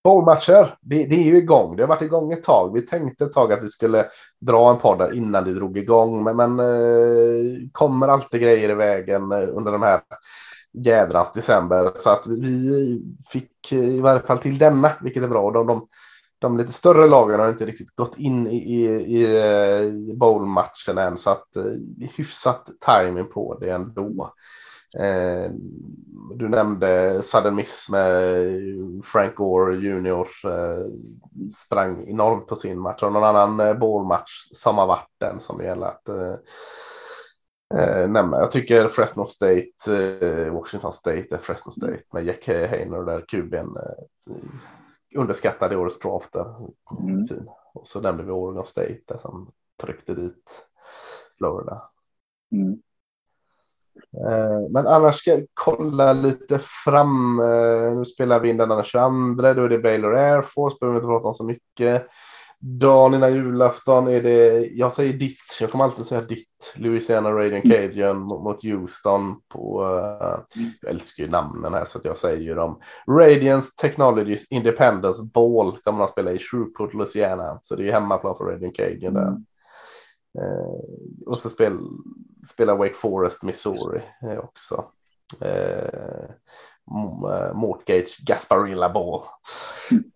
Bowlmatcher, det, det, är ju igång. Det har varit igång ett tag. Vi tänkte ett tag att vi skulle dra en podd innan det drog igång. Men, men eh, kommer alltid grejer i vägen eh, under de här jädrans december. Så att vi fick eh, i varje fall till denna, vilket är bra. De, de, de lite större lagen har inte riktigt gått in i, i, i eh, bowlmatchen än. Så att eh, hyfsat timing på det ändå. Eh, du nämnde sudden miss med Frank Gore Junior. Eh, sprang enormt på sin match. Och någon annan eh, ballmatch som har varit den som det gäller att eh, eh, nämna. Jag tycker Fresno State, eh, Washington State är Fresno State med Jack Hainer där kuben eh, underskattade årets draft. Där. Mm. Fin. Och så nämnde vi Oregon State där som tryckte dit Florida. Mm. Eh, men annars ska jag kolla lite fram. Eh, nu spelar vi in den 22. Då är det Baylor Air Force. Behöver vi inte prata om så mycket. Dagen innan julafton är det, jag säger ditt, jag kommer alltid säga ditt, Louisiana Radiant mm. Cajun mot Houston på, uh, jag älskar ju namnen här så att jag säger dem. Radiance Technologies Independence Ball kommer att spela i Shreveport, Louisiana, så det är hemmaplan för Radiant Cajun där. Mm. Och så spel, spelar Wake Forest, Missouri eh, också. Eh, eh, Mortgage Gasparilla Ball.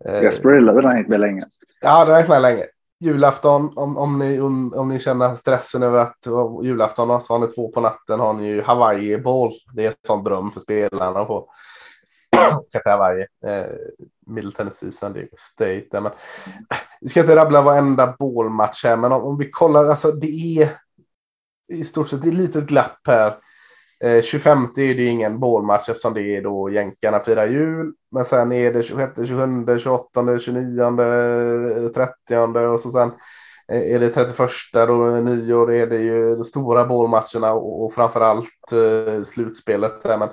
Eh, Gasparilla, den har hängt med länge. Ja, den har hängt med länge. Julafton, om, om, ni, om, om ni känner stressen över att julafton så har ni två på natten har ni ju Hawaii Ball. Det är en sån dröm för spelarna på Hawaii. Eh, Middle Tennessee, San Diego State. Men, vi ska inte rabbla varenda bålmatch här, men om, om vi kollar, alltså det är i stort sett ett litet glapp här. Eh, 25 är det ingen bålmatch eftersom det är då jänkarna firar jul. Men sen är det 26, 27, 28, 29, 30 och så sen är det 31 då nyår är det ju de stora bålmatcherna och, och framförallt eh, slutspelet där. Men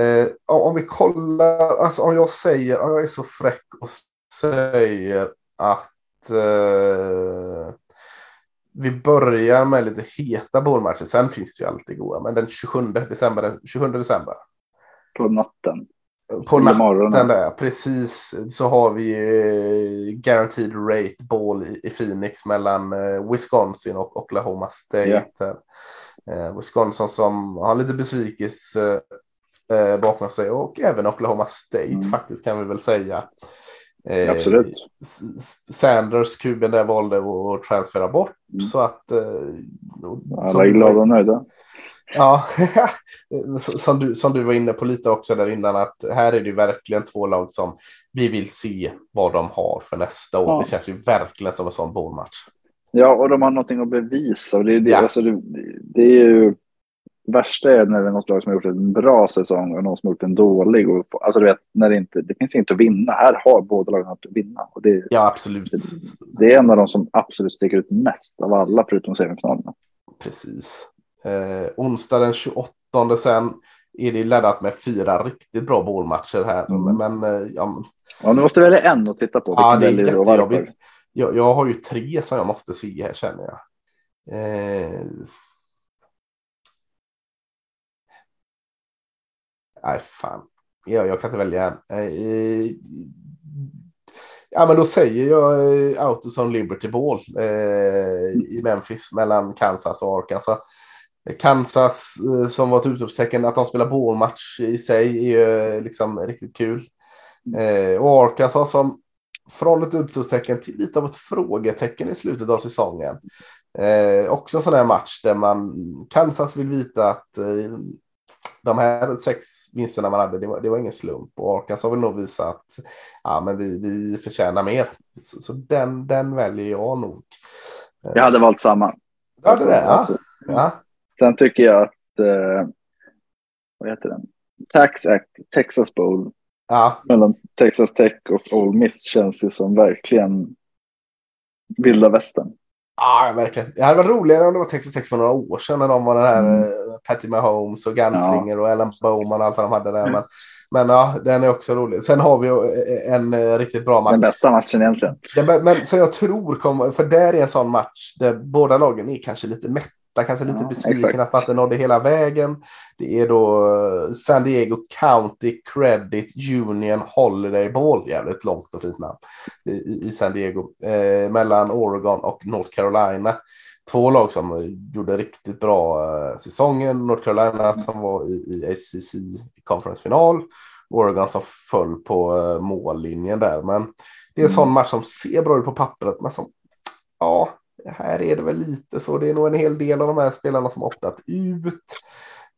eh, om vi kollar, alltså om jag säger, om jag är så fräck och säger att eh, vi börjar med lite heta bollmatcher. Sen finns det ju alltid goda, men den 27 december, 27 december. På natten. På natten där, precis. Så har vi eh, guaranteed rate ball i, i Phoenix mellan eh, Wisconsin och Oklahoma State. Yeah. Wisconsin som har lite besvikelse eh, bakom sig och även Oklahoma State mm. faktiskt kan vi väl säga. Eh, Absolut. Sanders, kuben där valde att transfera bort mm. så att. Eh, Alla är glada och nöjda. Ja, som du, som du var inne på lite också där innan att här är det verkligen två lag som vi vill se vad de har för nästa år. Ja. Det känns ju verkligen som en sån bollmatch. Ja, och de har någonting att bevisa och det, det, ja. alltså, det, det är ju värsta är när det är något lag som har gjort en bra säsong och någon som har gjort en dålig. Och, alltså du vet, när det, inte, det finns inte att vinna. Här har båda lagen något att vinna. Och det, ja, absolut. Det, det, är en av de som absolut sticker ut mest av alla förutom semifinalerna. Precis. Eh, onsdag den 28 sen är det laddat med fyra riktigt bra bålmatcher här. Mm. Men, eh, ja, ja, nu måste välja en att titta på. Ja, det är jättejobbigt. Jag, jag har ju tre som jag måste se här känner jag. Eh, Nej, fan. Jag, jag kan inte välja en. Eh, ja, men då säger jag eh, Autoson Liberty Ball eh, i Memphis mellan Kansas och Arkansas. Kansas eh, som var ett utropstecken, att de spelar bålmatch i sig är ju eh, liksom riktigt kul. Eh, och Arkansas som från ett utropstecken till lite av ett frågetecken i slutet av säsongen. Eh, också en sån här match där man Kansas vill vita att eh, de här sex vinsterna man hade, det var, det var ingen slump. Och Arkas har väl nog visat att ja, men vi, vi förtjänar mer. Så, så den, den väljer jag nog. Jag hade valt samma. Ja, det där, alltså, ja. Sen tycker jag att, eh, vad heter den? Tax Act, Texas Bowl. Ja. Mellan Texas Tech och Ole Miss känns ju som verkligen vilda västern. Ja, verkligen. Det hade varit roligare om det var Texas Tech för några år sedan när de var den här mm. Eh, Patty Mahomes och Gunslinger ja. och Ellen Bowman och allt de hade där. Mm. Men, men ja, den är också rolig. Sen har vi eh, en, en eh, riktigt bra match. Den bästa matchen egentligen. Den, men så jag tror kommer, för där är en sån match där båda lagen är kanske lite mätta kanske lite ja, besviken att man inte nådde hela vägen. Det är då San Diego County Credit Union Holiday Ball, jävligt långt och fint namn, i, i San Diego, eh, mellan Oregon och North Carolina två lag som gjorde riktigt bra eh, säsongen. North Carolina som var i, i ACC Conference-final. Oregon som föll på eh, mållinjen där. Men det är en mm. sån match som ser bra ut på pappret. Men som, ja, här är det väl lite så. Det är nog en hel del av de här spelarna som optat ut.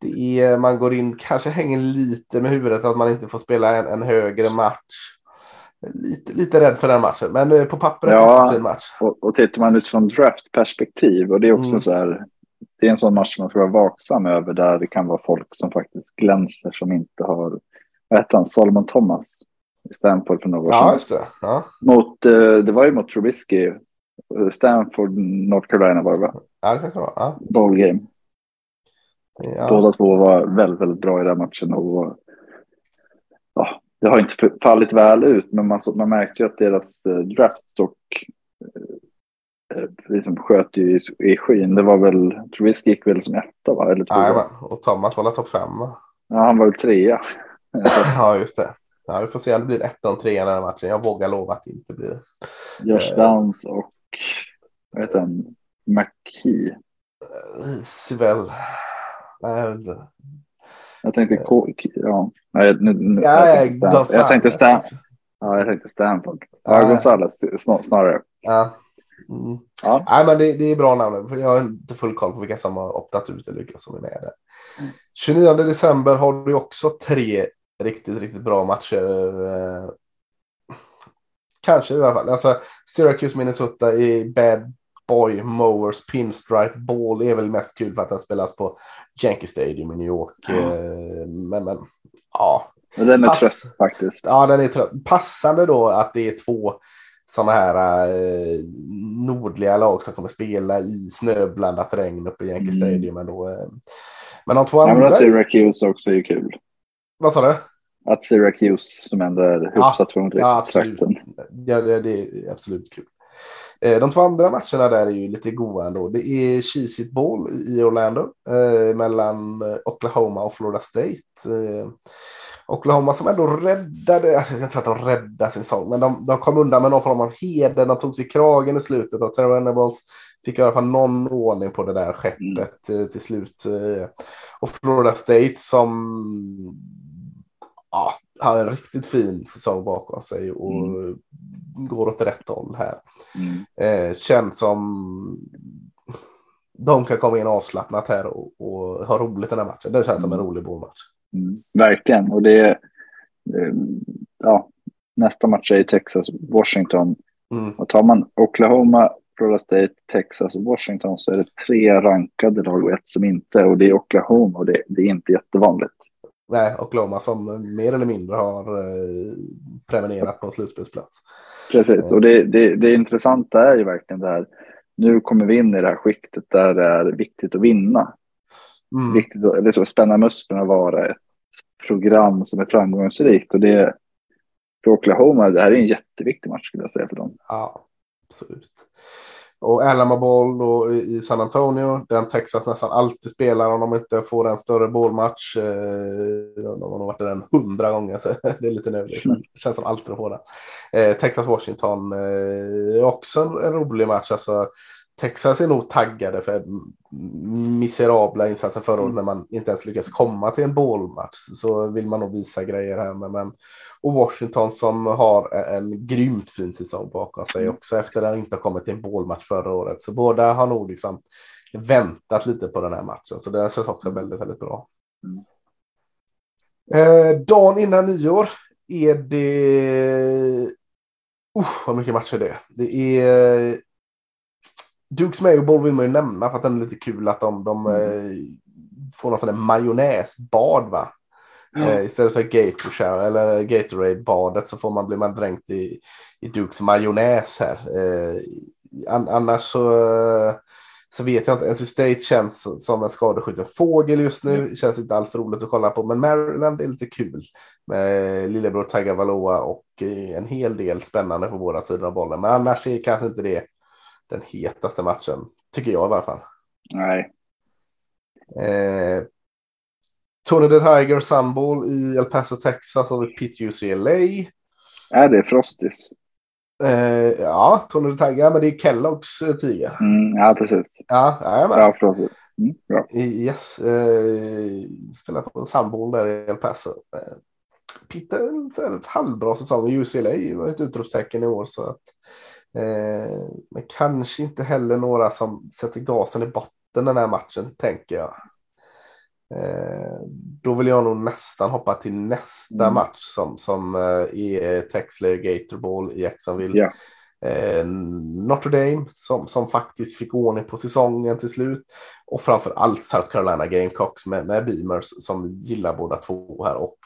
Det är, man går in, kanske hänger lite med huvudet att man inte får spela en, en högre match. Lite, lite rädd för den matchen, men eh, på pappret ja, är det en fin match. Och, och tittar man utifrån draftperspektiv, och det är också mm. så här, det är en sån match man ska vara vaksam över, där det kan vara folk som faktiskt glänser som inte har, vad hette han, Solomon Thomas i Stanford för några år sedan. Ja, just det. Ja. Mot, eh, det var ju mot Trubisky, Stanford, North Carolina var det va? Ja, det kanske var. Ja. Ball game. Ja. Båda två var väldigt, väldigt bra i den matchen och ja, det har inte fallit väl ut, men man, man märkte ju att deras eh, draftstock eh, eh, liksom sköt ju i, i skyn. Det var väl, Trubisky gick väl som etta va? Eller tvåa. och Thomas var topp fem va? Ja, han var väl trea. ja, just det. Ja, vi får se om det blir ettan trean i den här matchen. Jag vågar lova att det inte blir. Josh Downs och vad heter han? McKee. Svel. Nej, jag vet inte. Jag tänkte K, ja. Nej, nu, nu, ja, jag, tänkte Stan, jag tänkte Stan, ja, jag tänkte Stanford. Ja, ja. Gonzales snarare. Ja. Mm. ja. Nej, men det, det, är bra namn. Jag har inte full koll på vilka som har optat ut eller vilka som är med där. 29 december har du också tre riktigt, riktigt bra matcher. Kanske i alla fall. Alltså, Syracuse, Minnesota i Bad Boy Mowers Pinstripe Ball är väl mest kul för att den spelas på Yankee Stadium i New York. Eh, men, men ja. Men den är Pass trött faktiskt. Ja, den är trött. Passande då att det är två sådana här eh, nordliga lag som kommer spela i snöblandat regn uppe i Yankee mm. Stadium. Ändå. Eh. Men de två andra... Ja, Syracuse också är ju kul. Vad sa du? Att Syracuse som ändå är hyfsat ja, ja, absolut. Ja, det, det är absolut kul. Eh, de två andra matcherna där är ju lite goa ändå. Det är Cheez It Ball i Orlando eh, mellan eh, Oklahoma och Florida State. Eh, Oklahoma som ändå räddade, alltså jag ska inte säga att de räddade sin sång, men de, de kom undan med någon form av heder. De tog sig kragen i slutet och Terry Venables fick i alla fall någon ordning på det där skeppet eh, till slut. Eh. Och Florida State som ja, har en riktigt fin säsong bakom sig och mm går åt rätt håll här. Mm. Eh, känns som de kan komma in avslappnat här och, och ha roligt den här matchen. Det känns som en mm. rolig bollmatch. Mm. Verkligen, och det är eh, ja, nästa match är i Texas, Washington. Mm. Och tar man Oklahoma, Florida State, Texas och Washington så är det tre rankade lag och ett som inte. Och det är Oklahoma och det, det är inte jättevanligt. Nej, Oklahoma som mer eller mindre har eh, prenumererat på en slutspelsplats. Precis, och det, det, det intressanta är ju verkligen det här. Nu kommer vi in i det här skiktet där det är viktigt att vinna. Mm. Viktigt att, eller så, spänna musklerna och vara ett program som är framgångsrikt. Och det för Oklahoma, det här är en jätteviktig match skulle jag säga för dem. Ja, absolut. Och Alamo Ball då i San Antonio, den Texas nästan alltid spelar om de inte får en större bollmatch. Eh, de har nog varit den hundra gånger, så det är lite nödvändigt. Men det känns som alltid att få den. Eh, Texas-Washington, eh, också en, en, rolig match. Alltså, Texas är nog taggade för miserabla insatser förra året mm. när man inte ens lyckas komma till en bollmatch. Så vill man nog visa grejer här. Men, men och Washington som har en grymt fin säsong bakom sig mm. också efter att inte ha kommit till en bålmatch förra året. Så båda har nog liksom väntat lite på den här matchen. Så det känns också väldigt, väldigt bra. Mm. Eh, dagen innan nyår är det... Usch, vad mycket matcher det är. Det är... Dukes Mayo Bowl vill man ju nämna för att den är lite kul att de, de mm. Eh, får någon sån där majonnäsbad va. Eh, istället för Gatorade eller Gatorade-badet så får man, blir man dränkt i, i Dukes majonnäs här. Eh, an, annars så, så vet jag inte. NC State känns som en skadeskjuten fågel just nu. Mm. Känns inte alls roligt att kolla på. Men Maryland är lite kul med lillebror Tagga Valoa och en hel del spännande på båda sidor av bollen. Men annars är kanske inte det den hetaste matchen. Tycker jag i alla fall. Nej. Eh, Tony the Tiger Sunball i El Paso, Texas vi Pitt UCLA. Är det Frostis? Eh, ja, Tony the Tiger, men det är Kelloggs eh, tiger. Mm, ja, precis. Ja, jajamän. Ja, Frostis. Mm, bra. Yes, eh, spelar på Sunball där i El Paso. Eh, Pitt är ett halvbra säsong UCLA var ett utropstecken i år. Så att, men kanske inte heller några som sätter gasen i botten den här matchen, tänker jag. Eh, då vill jag nog nästan hoppa till nästa mm. match som, som eh, är Texler Gatorball i Jacksonville. Yeah. Eh, Notre Dame som, som faktiskt fick ordning på säsongen till slut. Och framför allt South Carolina Gamecocks med, med Beamers som vi gillar båda två här. Och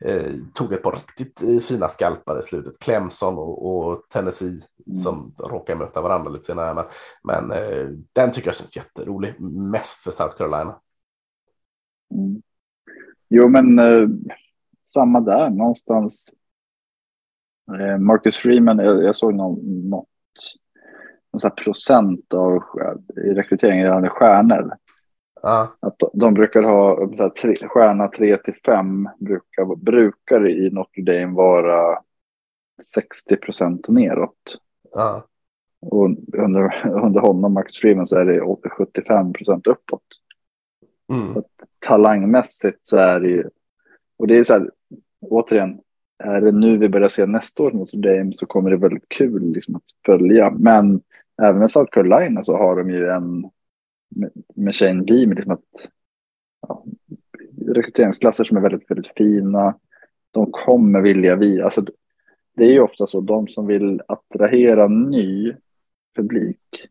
eh, tog ett par riktigt eh, fina skalpar i slutet. Clemson och, och Tennessee mm. som råkar möta varandra lite senare. Men, men eh, den tycker jag känns jätterolig. Mest för South Carolina. Mm. Jo, men eh, samma där någonstans. Eh, Marcus Freeman, jag, jag såg någon, något någon så procent av i rekryteringen gällande stjärnor. Ah. Att de, de, brukar ha så här, tre, stjärna 3 till 5 brukar, brukar i Notre Dame vara 60 procent och neråt. Ah. Och under, under honom, Marcus Freeman, så är det 75 procent uppåt. Mm. Talangmässigt så är det ju, och det är så här, återigen, är det nu vi börjar se nästa år mot Dame så kommer det väldigt kul liksom att följa. Men även med South Carolina så har de ju en, med Shane Beam, liksom att, ja, rekryteringsklasser som är väldigt, väldigt fina. De kommer vilja vi, alltså det är ju ofta så, de som vill attrahera ny publik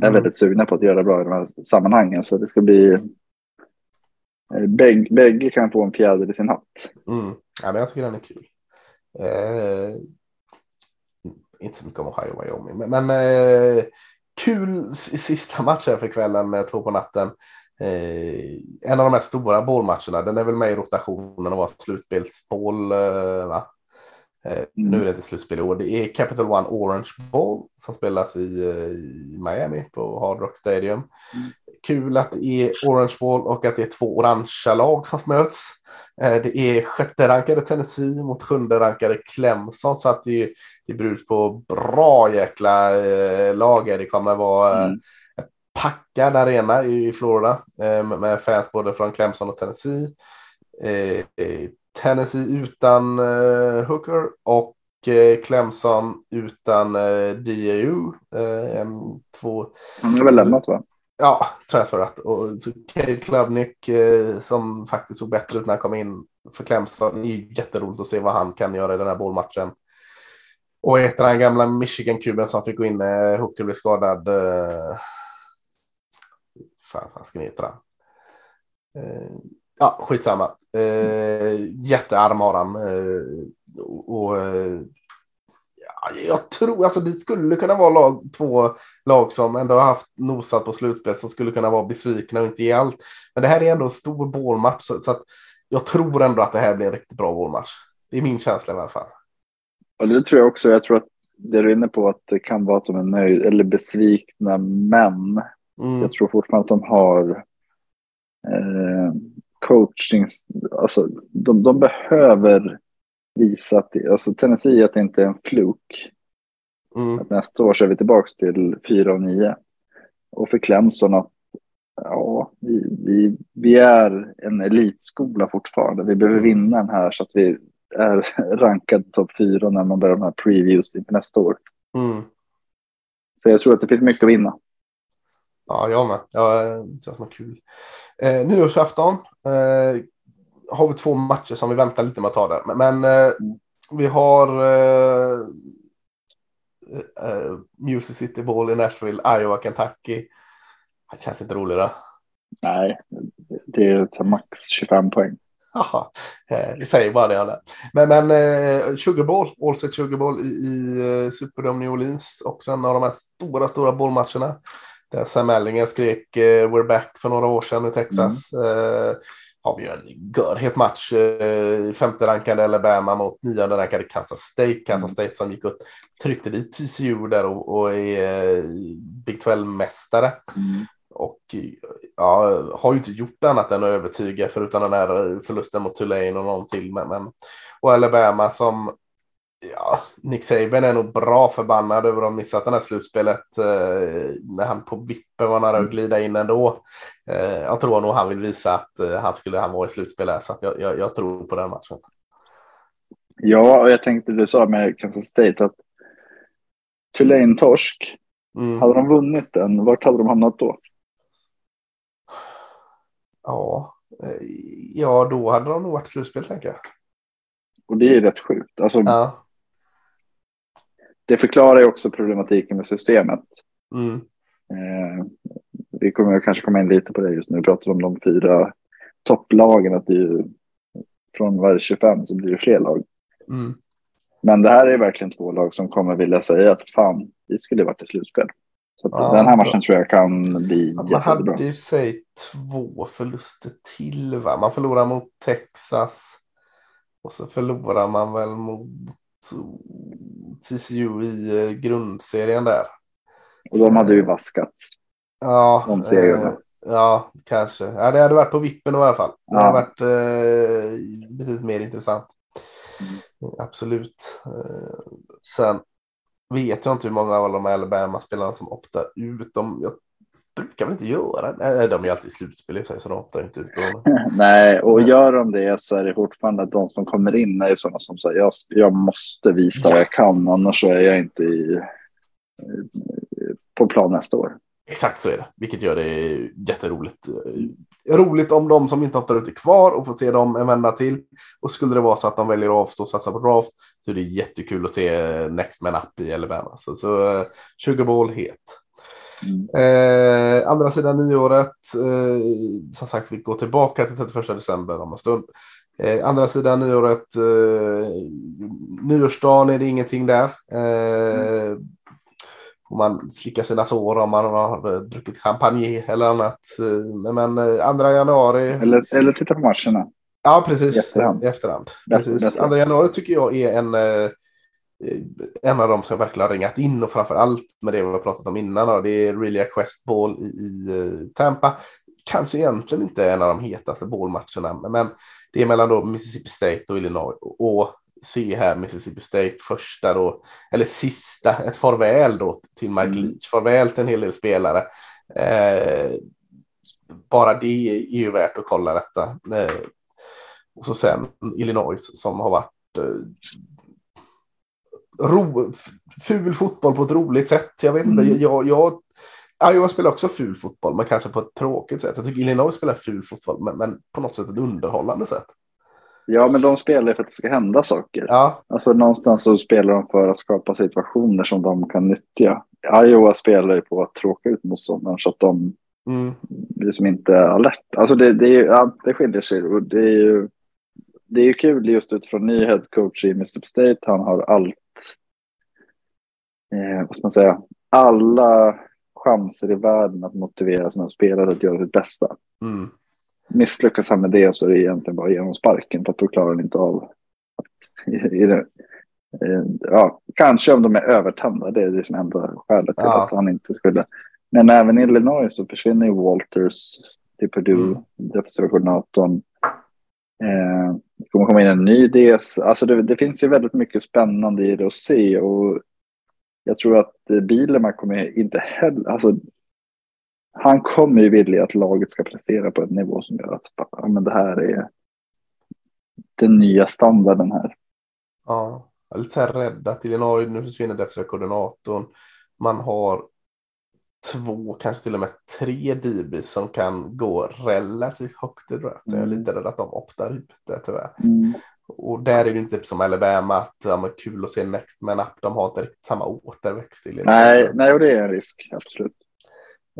är mm. väldigt sugna på att göra bra i de här sammanhangen. Så det ska bli Eh, bägge, bägge kan få en fjäder i sin hatt. Mm. Ja, men jag tycker den är kul. Eh, inte så mycket om Ohio Wyoming. Men, men eh, kul sista matchen för kvällen, två på natten. Eh, en av de här stora bollmatcherna, den är väl med i rotationen och var slutspelsboll. Eh, va? Eh, mm. Nu är det inte slutspel i år. Det är Capital One Orange Bowl som spelas i, eh, i Miami på Hard Rock Stadium. Kul att det är Orange Bowl och att det är två orangea lag som möts. Eh, det är sjätte rankade Tennessee mot sjunde rankade Clemson så att det, det beror på bra jäkla eh, lager. Det kommer vara mm. packad arena i Florida med fans både från Clemson och Tennessee. Tennessee utan Hooker och Clemson utan en, två, Han har väl lämnat va? Ja, transferat. Och så Klubnik eh, som faktiskt såg bättre ut när han kom in för Clemson. Det är ju jätteroligt att se vad han kan göra i den här bollmatchen. Och heter den gamla Michigan-kuben som fick gå in när Hooker blev skadad. Eh, fan, vad ska ni heta? Uh, Ja, skitsamma. Eh, jättearm har han. Eh, och, eh, jag tror alltså det skulle kunna vara lag, två lag som ändå har haft nosat på slutspel som skulle kunna vara besvikna och inte ge allt. Men det här är ändå en stor bålmatch så, så att jag tror ändå att det här blir en riktigt bra bålmatch. Det är min känsla i alla fall. Ja, det tror jag också. Jag tror att det du är inne på att det kan vara att de är nöjda eller besvikna, men mm. jag tror fortfarande att de har eh, coaching, alltså de, de behöver visa att, alltså Tennessee att det inte är en fluk. Mm. Att nästa år så är vi tillbaka till 4 och 9. Och för Clemson att ja, vi, vi, vi är en elitskola fortfarande. Vi behöver mm. vinna den här så att vi är rankad topp 4 när man börjar de här previews inför nästa år. Mm. Så jag tror att det finns mycket att vinna. Ja, jag med. Ja, det känns som kul. Eh, nyårsafton eh, har vi två matcher som vi väntar lite med att ta där. Men, eh, vi har eh, eh, Music City Ball i Nashville, Iowa, Kentucky. Det känns inte roligare. Nej, det är max 25 poäng. Jaha, eh, vi säger bara det. Men, men eh, Sugar Bowl, All Set Sugar Bowl i, i eh, Superdome New Orleans. Också en av de här stora, stora bollmatcherna. Där Sam Ellinger skrek uh, “We're back” för några år sedan i Texas. Mm. Uh, har vi ju en görhet match. Uh, femte rankade Alabama mot nionde rankade Kansas State. Kansas mm. State som gick upp, tryckte dit TCU där och, och är Big 12-mästare. Mm. Och ja, har ju inte gjort annat än att övertyga förutom den här förlusten mot Tulane och någon till. Men, men, och Alabama som Ja, Nick Saban är nog bra förbannad över att ha missat det här slutspelet eh, när han på vippen var nära att mm. glida in ändå. Eh, jag tror nog han vill visa att eh, han skulle han vara i slutspelet så att jag, jag, jag, tror på den matchen. Ja, och jag tänkte du sa med Kansas State att Tulane torsk. Mm. Hade de vunnit den, vart hade de hamnat då? Ja, eh, ja då hade de nog varit slutspel tänker jag. Och det är rätt sjukt. Alltså, ja det förklarar ju också problematiken med systemet. Mm. Eh, vi kommer kanske komma in lite på det just nu. Vi pratar om de fyra topplagen. Att det ju, från varje 25 så blir det fler lag. Mm. Men det här är verkligen två lag som kommer vilja säga att fan, vi skulle varit i slutspel. Så ja, den här matchen tror jag kan bli ja, Man hade ju sig två förluster till va? Man förlorar mot Texas. Och så förlorar man väl mot TCU i eh, grundserien där. Och de hade ju eh, vaskat. Ja, de segrarna. Eh, ja, kanske. Ja, det hade varit på vippen i alla fall. Det ja. hade varit eh, betydligt mer intressant. Mm. Absolut. Eh, sen vet jag inte hur många av de här Alabama-spelarna som optar ut. De, jag brukar väl inte göra det. De är alltid i slutspel så de optar inte ut. Nej, och gör de det så är det fortfarande att de som kommer in är sådana som säger jag, jag måste visa vad jag kan annars så är jag inte i, på plan nästa år. Exakt så är det, vilket gör det jätteroligt. Roligt om de som inte optar ut är kvar och får se dem en vända till. Och skulle det vara så att de väljer att avstå och satsa på draft så är det jättekul att se Next Man Up i Alabama. Så, så Sugar Bowl het. Mm. Eh, andra sidan nyåret, eh, som sagt vi går tillbaka till 31 december om en stund. Eh, andra sidan nyåret, eh, nyårsdagen är det ingenting där. Eh, mm. Får man slicka sina sår om man har eh, druckit champagne eller annat. Eh, men eh, andra januari. Eller, eller titta på matcherna. Ja, precis. I efterhand. I efterhand. Precis. Andra januari tycker jag är en, en av de som verkligen har ringat in och framför allt med det vi har pratat om innan. Det är Relia Quest Ball i, i Tampa. Kanske egentligen inte en av de hetaste ballmatcherna, men det är mellan då Mississippi State och Illinois. Och se här Mississippi State första då, eller sista, ett farväl då till Mike mm. Leach, farväl till en hel del spelare. Eh, bara det är ju värt att kolla detta. Eh, och så sen Illinois som har varit eh, ro, ful fotboll på ett roligt sätt. Jag vet inte, mm. jag, jag, Iowa spelar också ful fotboll, men kanske på ett tråkigt sätt. Jag tycker Illinois spelar ful fotboll, men, men på något sätt ett underhållande sätt. Ja, men de spelar för att det ska hända saker. Ja. Alltså någonstans så spelar de för att skapa situationer som de kan nyttja. Iowa spelar ju på att tråka ut motståndaren så att de mm. liksom inte är alert. Alltså det, det, är, ja, det skiljer sig. Och det är ju det är ju kul just utifrån ny headcoach i Mississippi State. Han har allt, eh, vad ska man säga, alla chanser i världen att motivera sina spelare att göra sitt bästa. Mm misslyckas han med det så är det egentligen bara genom sparken för att då klarar han inte av att, i, i det, ja, kanske om de är övertända, det är det som enda skälet till ja. att han inte skulle. Men även i Illinois så försvinner ju Walters till Purdue, mm. defensiva koordinatorn. Eh, det kommer komma in en ny DS. Alltså det, det, finns ju väldigt mycket spännande i det att se och jag tror att Bileman kommer inte heller, alltså han kommer ju vilja att laget ska prestera på en nivå som gör att ja, men det här är den nya standarden här. Ja, jag är lite så här rädd att Illinois nu försvinner defensiva koordinatorn. Man har två, kanske till och med tre DB som kan gå relativt högt i. Mm. Jag är mm. lite rädd att de optar ut det tyvärr. Mm. Och där är det inte som Alabama att ja, kul att se Next men up, de har inte riktigt samma återväxt. I nej, nej, och det är en risk, absolut.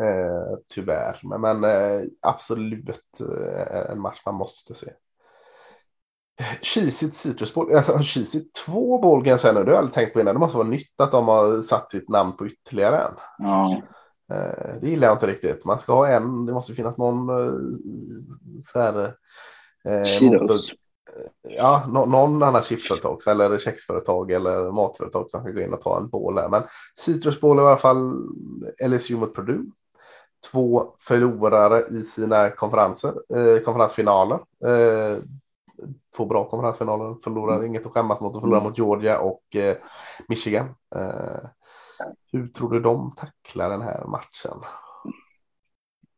Eh, tyvärr, men, men eh, absolut eh, en match man måste se. Kisit Citrus Bowl, alltså Kisit två bowl kan jag säga nu, det har jag aldrig tänkt på innan. Det måste vara nytt att de har satt sitt namn på ytterligare en. Ja. Eh, det gillar jag inte riktigt. Man ska ha en, det måste finnas någon eh, så här. Eh, motor, ja, någon annan chipsföretag eller kexföretag eller matföretag som kan gå in och ta en boll här. Men Citrus Bowl i alla fall LSU mot Purdue två förlorare i sina konferenser, eh, konferensfinaler. Eh, två bra konferensfinaler, förlorar mm. inget att skämmas mot och förlorar mm. mot Georgia och eh, Michigan. Eh, hur tror du de tacklar den här matchen?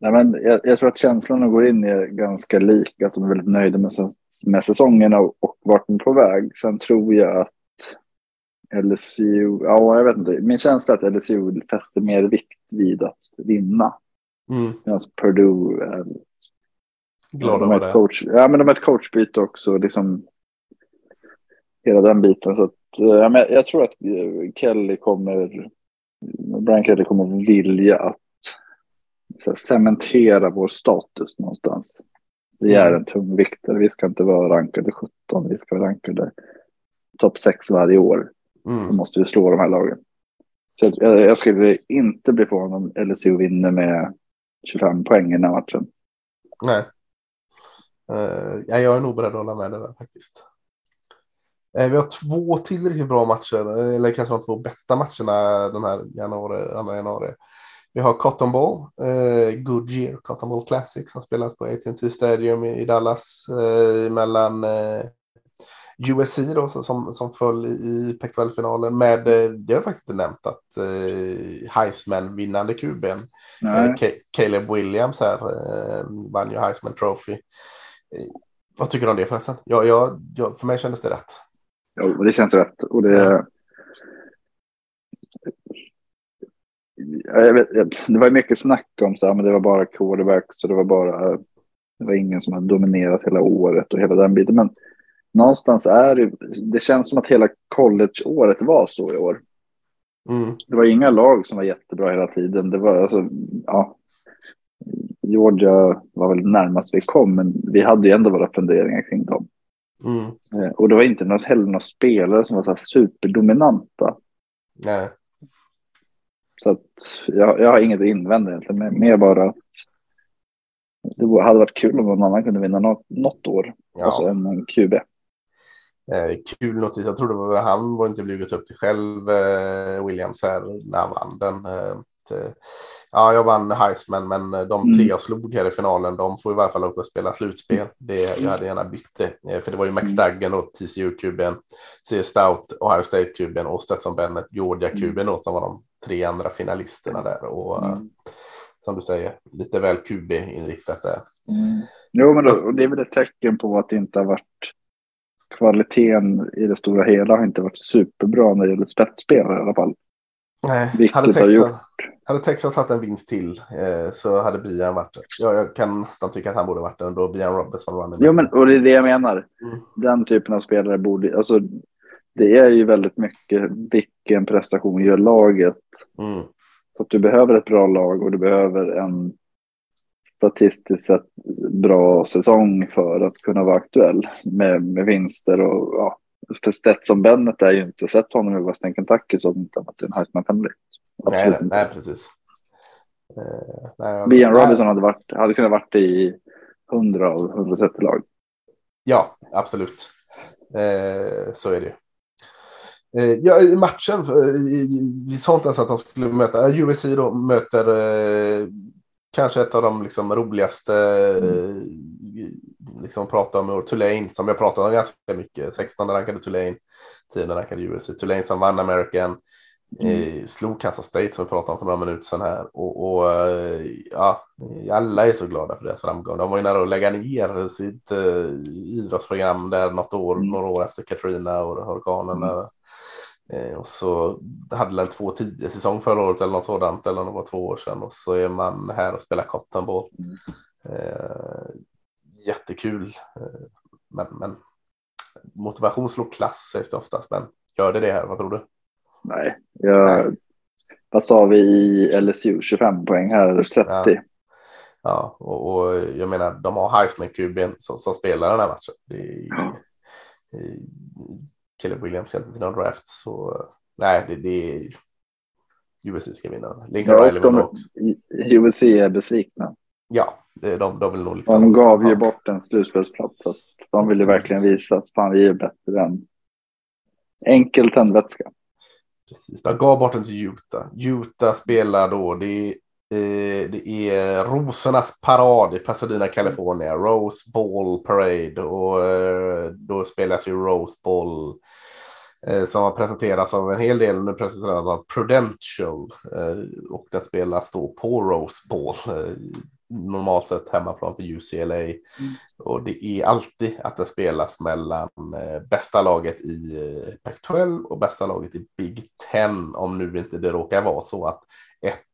Nej, men jag, jag, tror att känslorna går in är ganska lika, att de är väldigt nöjda med, med säsongerna och, och vart de är på väg. Sen tror jag att LSU, ja jag vet inte, min känsla är att LSU fäster mer vikt vid att vinna Mm. Medan Purdue är glada de det. Coach, ja, men de har ett coachbyte också. Liksom, hela den biten. Så att, ja, men jag tror att eh, Kelly kommer, Brian Kelly kommer vilja att här, cementera vår status någonstans. Vi är mm. en tungviktare. Vi ska inte vara rankade 17. Vi ska vara rankade topp 6 varje år. Mm. Då måste vi slå de här lagen. Så jag, jag skulle inte bli förvånad om LSU vinner med 25 poäng i den här matchen. Nej. Uh, ja, jag är nog beredd att hålla med dig där faktiskt. Uh, vi har två till riktigt bra matcher, eller kanske de två bästa matcherna den här januari, andra januari. Vi har Cotton Ball, uh, Goodyear Cotton Ball Classic som spelas på AT&T Stadium i, Dallas uh, mellan uh, USC då, som, som föll i Pac-12-finalen med, eh, det har jag faktiskt inte nämnt att eh, Heisman-vinnande kuben eh, Caleb Williams här eh, vann ju Heisman Trophy. Eh, vad tycker du om det förresten? Jag, jag, jag, för mig kändes det rätt. Ja, det känns rätt. Och det, jag vet, det var mycket snack om så här, men det var bara quarterbacks och det var bara det var ingen som hade dominerat hela året och hela den biten. Men någonstans är det, det känns som att hela collegeåret var så i år. Mm. Det var inga lag som var jättebra hela tiden. Det var alltså, ja, Georgia var väl närmast vi kom, men vi hade ju ändå våra funderingar kring dem. Mm. Eh, och det var inte något, heller några spelare som var så superdominanta. Nej. Så att jag, jag har inget att invända egentligen. Mer bara att det hade varit kul om någon annan kunde vinna något, något år. Ja. Alltså en, QB. Eh, kul notis. Jag tror det var han var inte blivit upp till själv, eh, Williams här när han vann den. Eh, ja, jag vann Heisman, men de tre mm. jag slog här i finalen, de får i varje fall åka och spela slutspel. Det, jag hade gärna bytt det, eh, för det var ju Max mm. Duggan och TCU-kuben, C. Stout, Ohio State-kuben och Stetson Bennett, Georgia-kuben mm. som var de tre andra finalisterna där. Och mm. som du säger, lite väl QB-inriktat där. Mm. Jo, men då, det är väl ett tecken på att det inte har varit kvaliteten i det stora hela har inte varit superbra när det gäller spetsspelare i alla fall. Nej, Vilket hade Texas, har gjort. hade Texas haft en vinst till eh, så hade Brian varit. Jag, jag kan nästan tycka att han borde varit det ändå. Brian Robertson vann Jo, men och det är det jag menar. Mm. Den typen av spelare borde, alltså det är ju väldigt mycket vilken prestation gör laget. Mm. Så att du behöver ett bra lag och du behöver en statistiskt sett bra säsong för att kunna vara aktuell med, med vinster och ja, för Stetson Bennett är ju inte sett honom i Western Kentucky så inte varit en Heisman favorit. Nej, nej, nej, precis. Eh, Bian Robinson hade, varit, hade kunnat varit i 100 av 130 lag. Ja, absolut. Eh, så är det. Eh, ja, i matchen, eh, vi sa inte ens att han skulle möta, USC då möter eh, kanske ett av de liksom, roligaste mm liksom prata om Tulane som jag pratade om ganska mycket. 16 rankade Tulane, 10 rankade USC. Tulane som vann American. Mm. Eh, slog Kansas State som vi pratade om för några minuter sedan här. Och, och eh, ja, alla är så glada för deras framgång. De var ju nära att lägga ner sitt eh, idrottsprogram där något år, mm. några år efter Katrina och hurrikanen. Mm. Eh, och så hade den 2-10 säsong förra året eller något sådant eller det var två år sedan och så är man här och spelar cotton ball. Mm. Eh, jättekul. Eh, men, men motivation slår klass sägs det oftast. Men gör det det här? Vad tror du? Nej, jag, Nej. vad sa vi i LSU? 25 poäng här, 30. Ja, ja och, och, jag menar, de har Heisman-kuben som, som, spelar den här matchen. Det är, ja. Caleb Williams ska inte till någon draft. Så nej, det, det är USC ska vinna. Lincoln ja, Riley de, USC är besvikna. Ja, de, de vill nog liksom. De gav ju bort en slutspelsplats. Så de ville verkligen visa att fan, vi är bättre än enkel tändvätska. Precis, de gav bort den till Utah. Utah spelar då, det är, det är rosornas parad i Pasadena, California. Rose Ball Parade och eh, då spelas ju Rose Ball eh, som har presenterats av en hel del. Nu presenteras av Prudential eh, och den spelas då på Rose Ball. Normalt sett hemmaplan för UCLA. Mm. Och det är alltid att det spelas mellan bästa laget i eh, Pac-12 och bästa laget i Big Ten. Om nu inte det råkar vara så att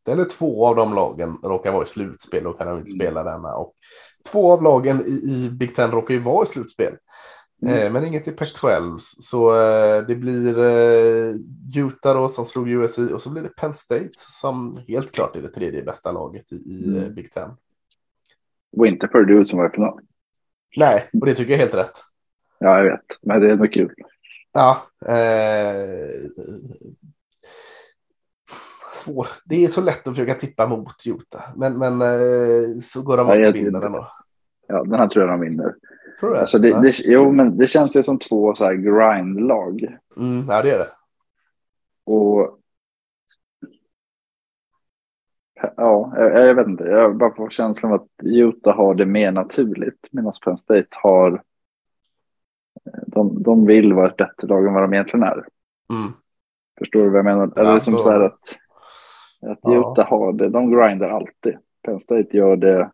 ett eller två av de lagen råkar vara i slutspel och kan de inte mm. spela denna. Och två av lagen i, i Big Ten råkar ju vara i slutspel. Mm. Eh, men inget i Pac-12. Så eh, det blir eh, Utah då som slog USC och så blir det Penn State som helt klart är det tredje bästa laget i, i mm. Big Ten. Och inte Purdue som var i final. Nej, och det tycker jag är helt rätt. Ja, jag vet, men det är nog kul. Ja. Eh, svår. Det är så lätt att försöka tippa mot Utah, men, men eh, så går de ja, och vinner den då. Ja, den här tror jag de vinner. Tror du alltså det? Ja. det, jo, men det känns ju som två så här grindlag. Mm, ja, det är det. Och ja, jag, jag, vet inte. Jag bara får känslan av att Utah har det mer naturligt medan Penn State har. De, de vill vara ett bättre lag än vad de egentligen är. Mm. Förstår du vad jag menar? Ja, Eller som så att, att ja. Utah har det. De grindar alltid. Penn State gör det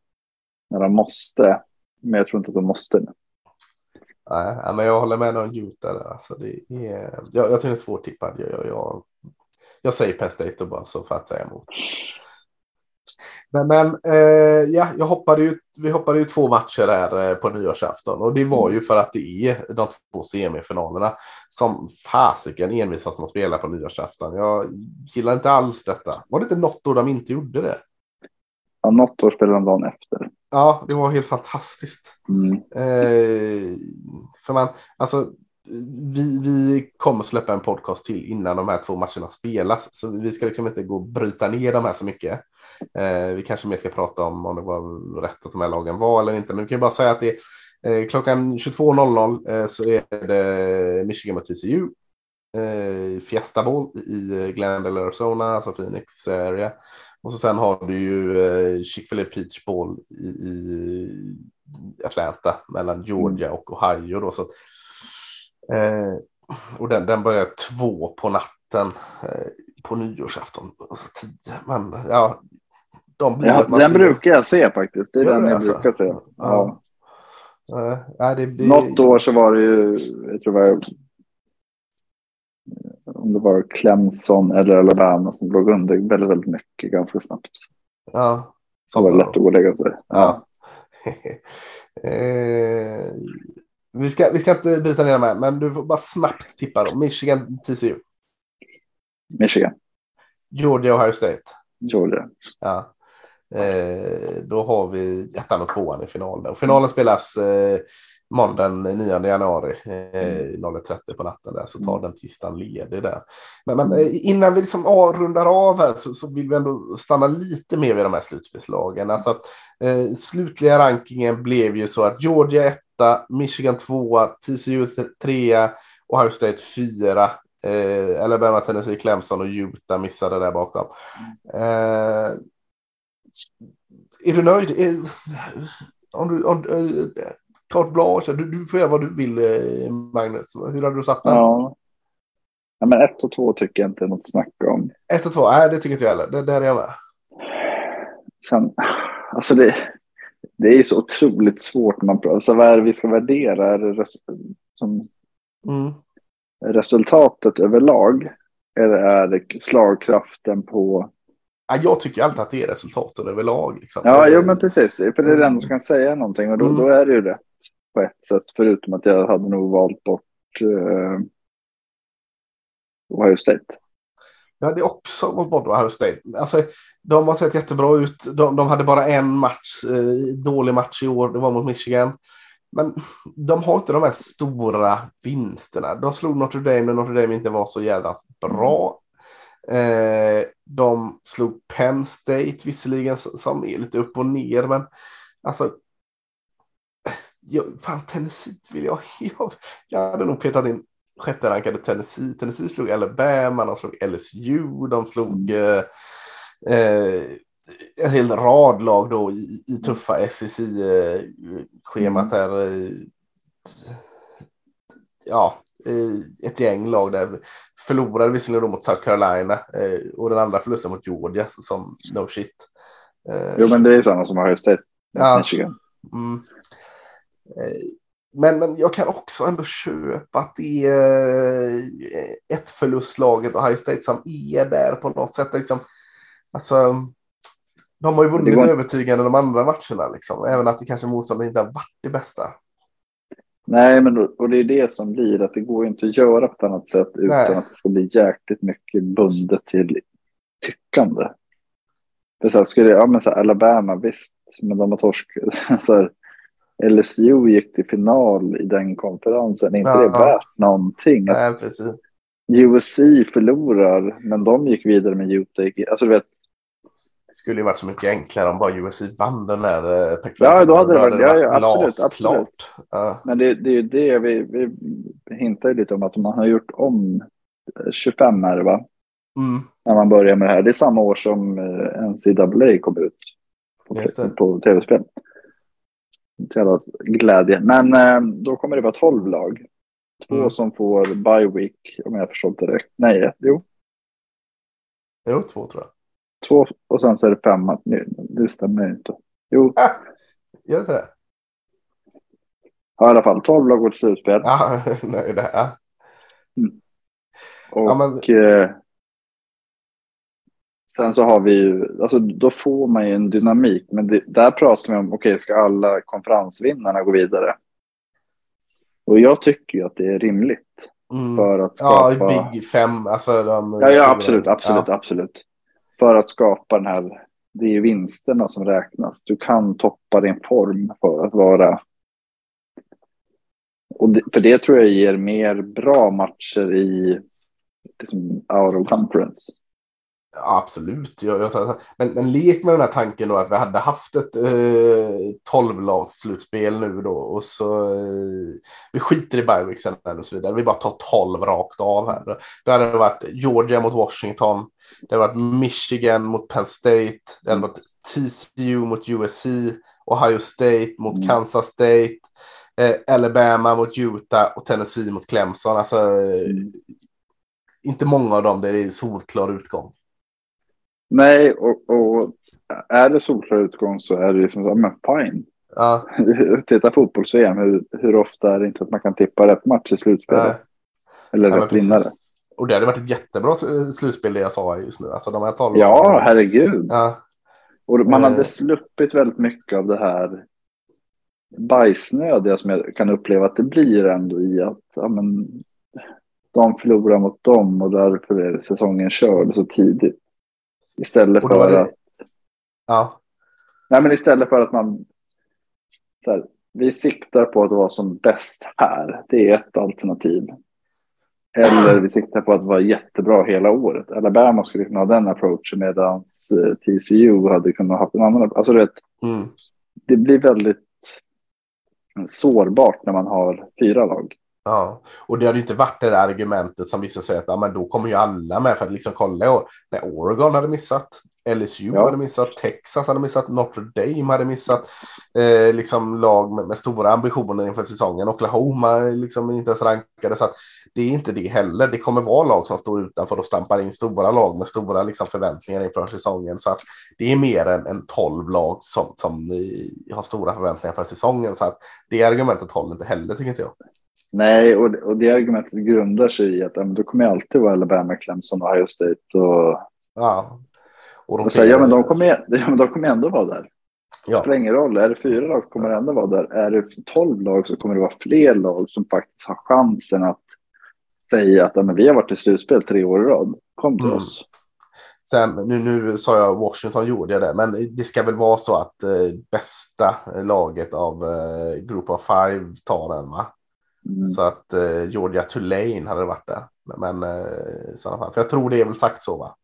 när de måste. Men jag tror inte att de måste. Nej, men jag håller med om Utah där. Alltså det är, jag, jag tycker det är svårtippad. Jag, jag, jag, jag säger Penn State bara så för att säga emot. Men, men eh, ja, jag hoppade ju, vi hoppade ju två matcher där eh, på nyårsafton och det var ju för att det är de två semifinalerna som fasiken envisas med att spela på nyårsafton. Jag gillar inte alls detta. Var det inte något år de inte gjorde det? Ja, något år spelade de dagen efter. Ja, det var helt fantastiskt. Mm. Eh, För man, alltså, vi, vi kommer släppa en podcast till innan de här två matcherna spelas. Så vi ska liksom inte gå och bryta ner de här så mycket. Eh, vi kanske mer ska prata om om det var rätt att de här lagen var eller inte. Men vi kan bara säga att det är eh, klockan 22.00 eh, så är det Michigan mot TCU. Eh, Fiesta Bowl i Glendale, Arizona, alltså Phoenix area. Och så sen har du ju eh, Chick-fil-A Peach Bowl i, i Atlanta mellan Georgia och Ohio. Då, så Eh, och den, den börjar två på natten eh, på nyårsafton. Men ja, de blir ja, den brukar jag se faktiskt. Det är den jag alltså. brukar se. Ja. ja. Ja, det blir... Något år så var det ju, jag tror det var, om det var Clemson eller Alabama som låg under väldigt, väldigt mycket ganska snabbt. Ja. Så var det lätt att gå och lägga sig. Ja. eh, vi ska, vi ska inte bryta ner de här, men du får bara snabbt tippa då. Michigan, TCU. Michigan. Georgia, Ohio State. Georgia. Ja. Eh, då har vi ettan och tvåan i finalen. finalen spelas eh, måndagen 9 januari eh, 0.30 på natten där så tar mm. den tisdagen ledig där. Men, men eh, innan vi liksom rundar av här så, så, vill vi ändå stanna lite mer vid de här slutspelslagen. Alltså, eh, slutliga rankingen blev ju så att Georgia 1 Michigan 2, TCU 3, Ohio State 4. Eh, Alabama, Tennessee, Clemson och Utah missade där bakom. Eh, är du nöjd? Är, om du, om, eh, carte blanche, du, du får göra vad du vill eh, Magnus. Hur hade du satt den? Ja. ja men 1 och 2 tycker jag inte är något snack om. 1 och 2, nej det tycker inte jag heller. Det, där är jag med. Sen, alltså det, det är så otroligt svårt. Man, alltså vad är det vi ska värdera? Är det res, som, mm. resultatet överlag? Eller är det slagkraften på... Ja, jag tycker alltid att det är resultaten överlag. Liksom. Ja, jo, men precis. För det är den som kan säga någonting och då, mm. då är det ju rätt på ett sätt. Förutom att jag hade nog valt bort uh, Ohio State. Jag hade också valt bort Ohio State. Alltså, de har sett jättebra ut. De, de hade bara en match, eh, dålig match i år. Det var mot Michigan. Men de har inte de här stora vinsterna. De slog Notre Dame när Notre Dame inte var så jävla bra. Eh, de slog Penn State visserligen som är lite upp och ner. Men alltså. Eh, jag, fan Tennessee vill jag. Jag, jag hade nog petat in sjätte rankade Tennessee. Tennessee slog Alabama, de slog LSU, de slog eh, eh, en hel rad lag då i, i tuffa SEC-schemat mm. här. Eh, ja, eh, ett gäng lag där förlorade visserligen då mot South Carolina och den andra förlusten mot Georgia som no shit. Jo men det är samma som har just sett ja, Michigan. Mm. Men, men jag kan också ändå köpa att det är ett förlustlaget och High State som är där på något sätt. Liksom, alltså, de har ju vunnit går... övertygande de andra matcherna, liksom. även att det kanske motståndet inte har varit det bästa. Nej, men då, och det är det som blir att det går inte att göra på ett annat sätt utan Nej. att det ska bli jäkligt mycket bundet till tyckande. För så här, skulle, ja, men så här, Alabama, visst, men de har torskat. LSU gick till final i den konferensen. Är inte ja, det värt någonting? Nej, precis. USC förlorar, men de gick vidare med Utah. Alltså, du vet, det skulle ju varit så mycket enklare om bara USC vann den där. Eh, ja, då hade det varit, ja, ja, absolut. absolut. Ja. Men det, det är ju det vi, vi hintar lite om att man har gjort om 25 är det va? Mm. När man börjar med det här. Det är samma år som eh, NCAA kom ut på, på tv-spel till glädje. Men eh, då kommer det vara tolv lag. Två mm. som får bye week om jag förstått det rätt. Nej, jo. Jo, två tror jag. Två och sen så är det fem. Det stämmer inte. Jo. Ah, gör inte det? Ja, i alla fall tolv lag går till slutspel. Ja, nej, det här. Mm. Och ja, men... eh, Sen så har vi ju, alltså då får man ju en dynamik, men det, där pratar vi om, okej, okay, ska alla konferensvinnarna gå vidare? Och jag tycker ju att det är rimligt. Mm. För att skapa... Ja, Big Fem, alltså de... Ja, ja absolut, absolut, ja. absolut. För att skapa den här, det är ju vinsterna som räknas. Du kan toppa din form för att vara och det, för det tror jag ger mer bra matcher i liksom, out of conference. Absolut. Jag, jag, men, men lek med den här tanken då att vi hade haft ett eh, 12 slutspel nu då och så eh, vi skiter i Bergviksen och så vidare. Vi bara tar 12 rakt av här. Då hade det varit Georgia mot Washington. Det hade varit Michigan mot Penn State. Det hade varit TCU mot USC. Ohio State mot mm. Kansas State. Eh, Alabama mot Utah och Tennessee mot Clemson. Alltså, mm. inte många av dem där det är solklar utgång. Nej, och, och är det solklar utgång så är det liksom så, men fine. Ja. Titta fotbolls-VM, hur, hur ofta är det inte att man kan tippa rätt match i slutspelet? Nej. Eller ja, rätt vinnare. Och det hade varit ett jättebra slutspel det jag sa just nu. Alltså de här 12 ja, herregud. Ja. Och man hade eh. sluppit väldigt mycket av det här bajsnödiga som jag kan uppleva att det blir ändå i att ja, men, de förlorar mot dem och därför är säsongen körd så tidigt. Istället för det... att... Ja. Nej, men istället för att man... Här, vi siktar på att vara som bäst här. Det är ett alternativ. Eller vi siktar på att vara jättebra hela året. Alabama skulle kunna ha den approachen medan eh, TCU hade kunnat ha en annan. Alltså det, mm. det blir väldigt sårbart när man har fyra lag. Ja, och det hade ju inte varit det där argumentet som vissa säger att ja, men då kommer ju alla med för att liksom kolla. Och, när Oregon hade missat, LSU ja. hade missat, Texas hade missat, Notre Dame hade missat. Eh, liksom lag med, med, stora ambitioner inför säsongen. Oklahoma liksom inte ens rankade. Så att det är inte det heller. Det kommer vara lag som står utanför och stampar in stora lag med stora liksom, förväntningar inför säsongen. Så att det är mer än, än 12 lag som, som har stora förväntningar för säsongen. Så att det argumentet håller inte heller tycker inte jag. Nej, och, och det argumentet grundar sig i att ja, då kommer jag alltid vara Alabama, Clemson, Ohio State och... Ja. Och, de och säga, ja, men de kommer, ja, men de kommer ändå vara där. Ja. Det spelar ingen roll. Är det fyra lag kommer det ändå vara där. Är det tolv lag så kommer det vara fler lag som faktiskt har chansen att säga att ja, men vi har varit i slutspel tre år i rad. Kom till mm. oss. Sen, nu, nu sa jag Washington gjorde jag det, men det ska väl vara så att eh, bästa laget av eh, Group of Five tar den va? Mm. Så att eh, Georgia Tulane hade varit där. Men eh, i sådana fall, för jag tror det är väl sagt så va?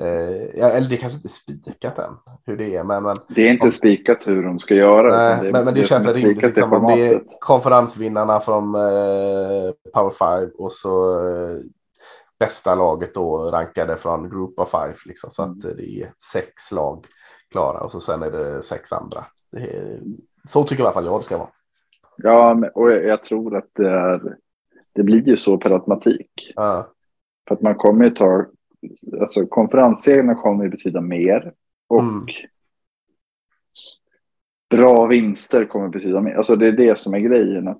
Eh, eller det kanske inte är spikat än hur det är. Men, men det är inte om, spikat hur de ska göra. Nej, det, men, men det, det känns rimligt. Liksom, om det är konferensvinnarna från eh, Power 5 och så eh, bästa laget då rankade från Group of Five. Liksom, så att mm. det är sex lag klara och så sen är det sex andra. Det är, så tycker i alla fall jag det ska vara. Ja, och jag tror att det, är, det blir ju så per automatik. Uh. För att man kommer ju ta, alltså konferensserierna kommer ju betyda mer. Och mm. bra vinster kommer betyda mer. Alltså det är det som är grejen.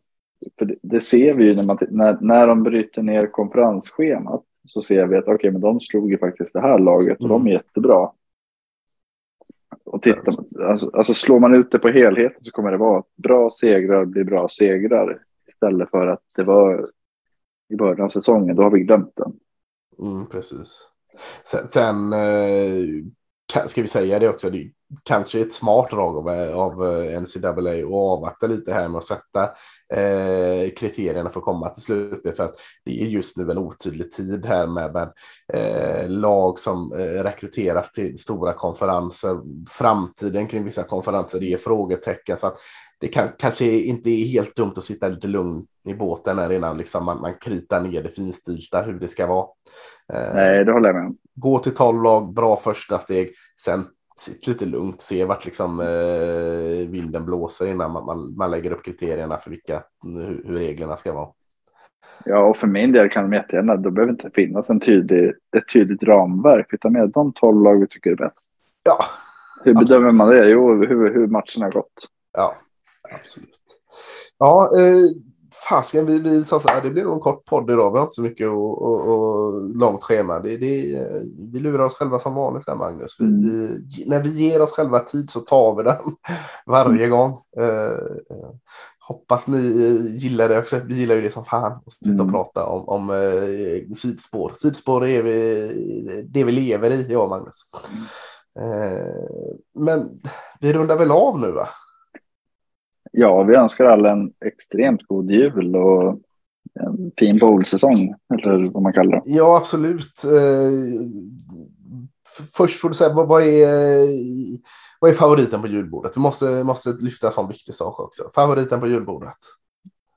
För det, det ser vi ju när, man, när, när de bryter ner konferensschemat. Så ser vi att okej, okay, men de slog ju faktiskt det här laget och mm. de är jättebra. Och tittar, alltså, alltså slår man ut det på helheten så kommer det vara att bra segrar blir bra segrar istället för att det var i början av säsongen. Då har vi glömt den. Mm, precis. Sen, sen eh, ska vi säga det också. Det kanske ett smart drag av, av eh, NCAA att avvakta lite här med att sätta eh, kriterierna för att komma till slutet. För att det är just nu en otydlig tid här med, med eh, lag som eh, rekryteras till stora konferenser. Framtiden kring vissa konferenser, det är frågetecken. Så att det kan, kanske inte är helt dumt att sitta lite lugn i båten här innan liksom man, man kritar ner det finstilta hur det ska vara. Eh, Nej, det håller jag med om. Gå till tolv lag, bra första steg. Sen sitt lite lugnt, se vart liksom eh, vinden blåser innan man, man, man, lägger upp kriterierna för vilka, hur, hur, reglerna ska vara. Ja, och för min del kan de jättegärna, då behöver inte finnas en tydlig, ett tydligt ramverk, utan med de tolv lag vi tycker är bäst. Ja. Hur bedömer absolut. man det? Jo, hur, hur matchen har gått. Ja, absolut. Ja, eh, fasken, vi, vi sa så här, det blir nog en kort podd idag. Vi har inte så mycket och, och, och långt schema. Det, det, vi lurar oss själva som vanligt där, Magnus. Vi, mm. vi, när vi ger oss själva tid så tar vi den varje gång. Uh, hoppas ni gillar det också. Vi gillar ju det som fan. Att sitta och mm. prata om, om uh, sidspår. Sidspår är vi, det vi lever i, jag och Magnus. Uh, men vi rundar väl av nu va? Ja, vi önskar alla en extremt god jul och en fin bowlsäsong, eller vad man kallar det. Ja, absolut. Eh, först får du säga, vad, vad, är, vad är favoriten på julbordet? Vi måste, måste lyfta en sån viktig sak också. Favoriten på julbordet?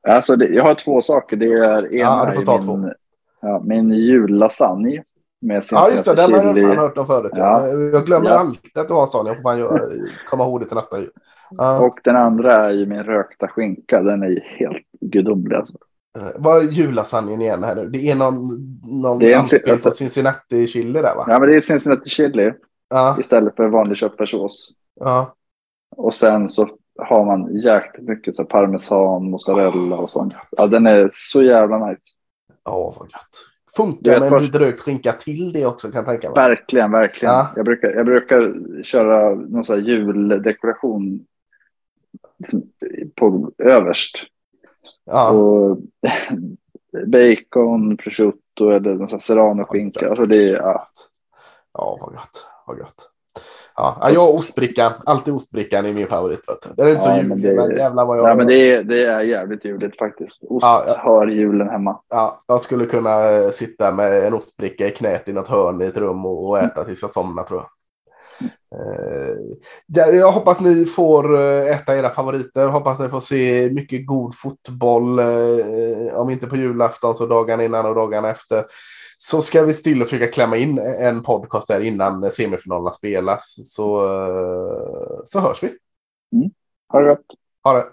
Alltså, det, jag har två saker. Det är ena ja, du får ta min, två. Ja, min jullasagne. Med ja, just det. Den har jag fan hört om förut. Ja. Jag glömmer ja. alltid att du har en sån. Jag får fan komma ihåg det till nästa jul. Ja. Och den andra är ju min rökta skinka. Den är ju helt gudomlig. Alltså. Uh, vad är jullasagnen igen här nu? Det är någon, någon det är anspel alltså, på Cincinnati chili där va? Ja, men det är Cincinnati chili. Ja. Istället för vanlig köttfärssås. Ja. Och sen så har man jäkligt mycket så parmesan, mozzarella och sånt. Ja, den är så jävla nice. Ja, vad gött. Funkar med en lite rökt skinka till det också kan jag tänka mig. Verkligen, verkligen. Ja. Jag, brukar, jag brukar köra någon sån här juldekoration liksom, på överst. Ja. Och bacon, prosciutto eller någon sån serrano-skinka. Alltså det är, ja. ja, vad gott. Vad gott. Ja, jag har ostbrickan. Alltid ostbrickan är min favorit. Det är inte så juligt, men, men jävlar vad jag... Nej, men det är, det är jävligt juligt faktiskt. Ost ja, ja. hör julen hemma. Ja, jag skulle kunna eh, sitta med en ostbricka i knät i något hörn i ett rum och, och äta tills jag somnar tror jag. Uh, jag hoppas ni får eh, äta era favoriter. Hoppas ni får se mycket god fotboll. Om inte på julafton så dagen innan och dagarna efter så ska vi stilla försöka klämma in en podcast där innan semifinalerna spelas. Så, så hörs vi. Mm. Ha det gott. Ha det.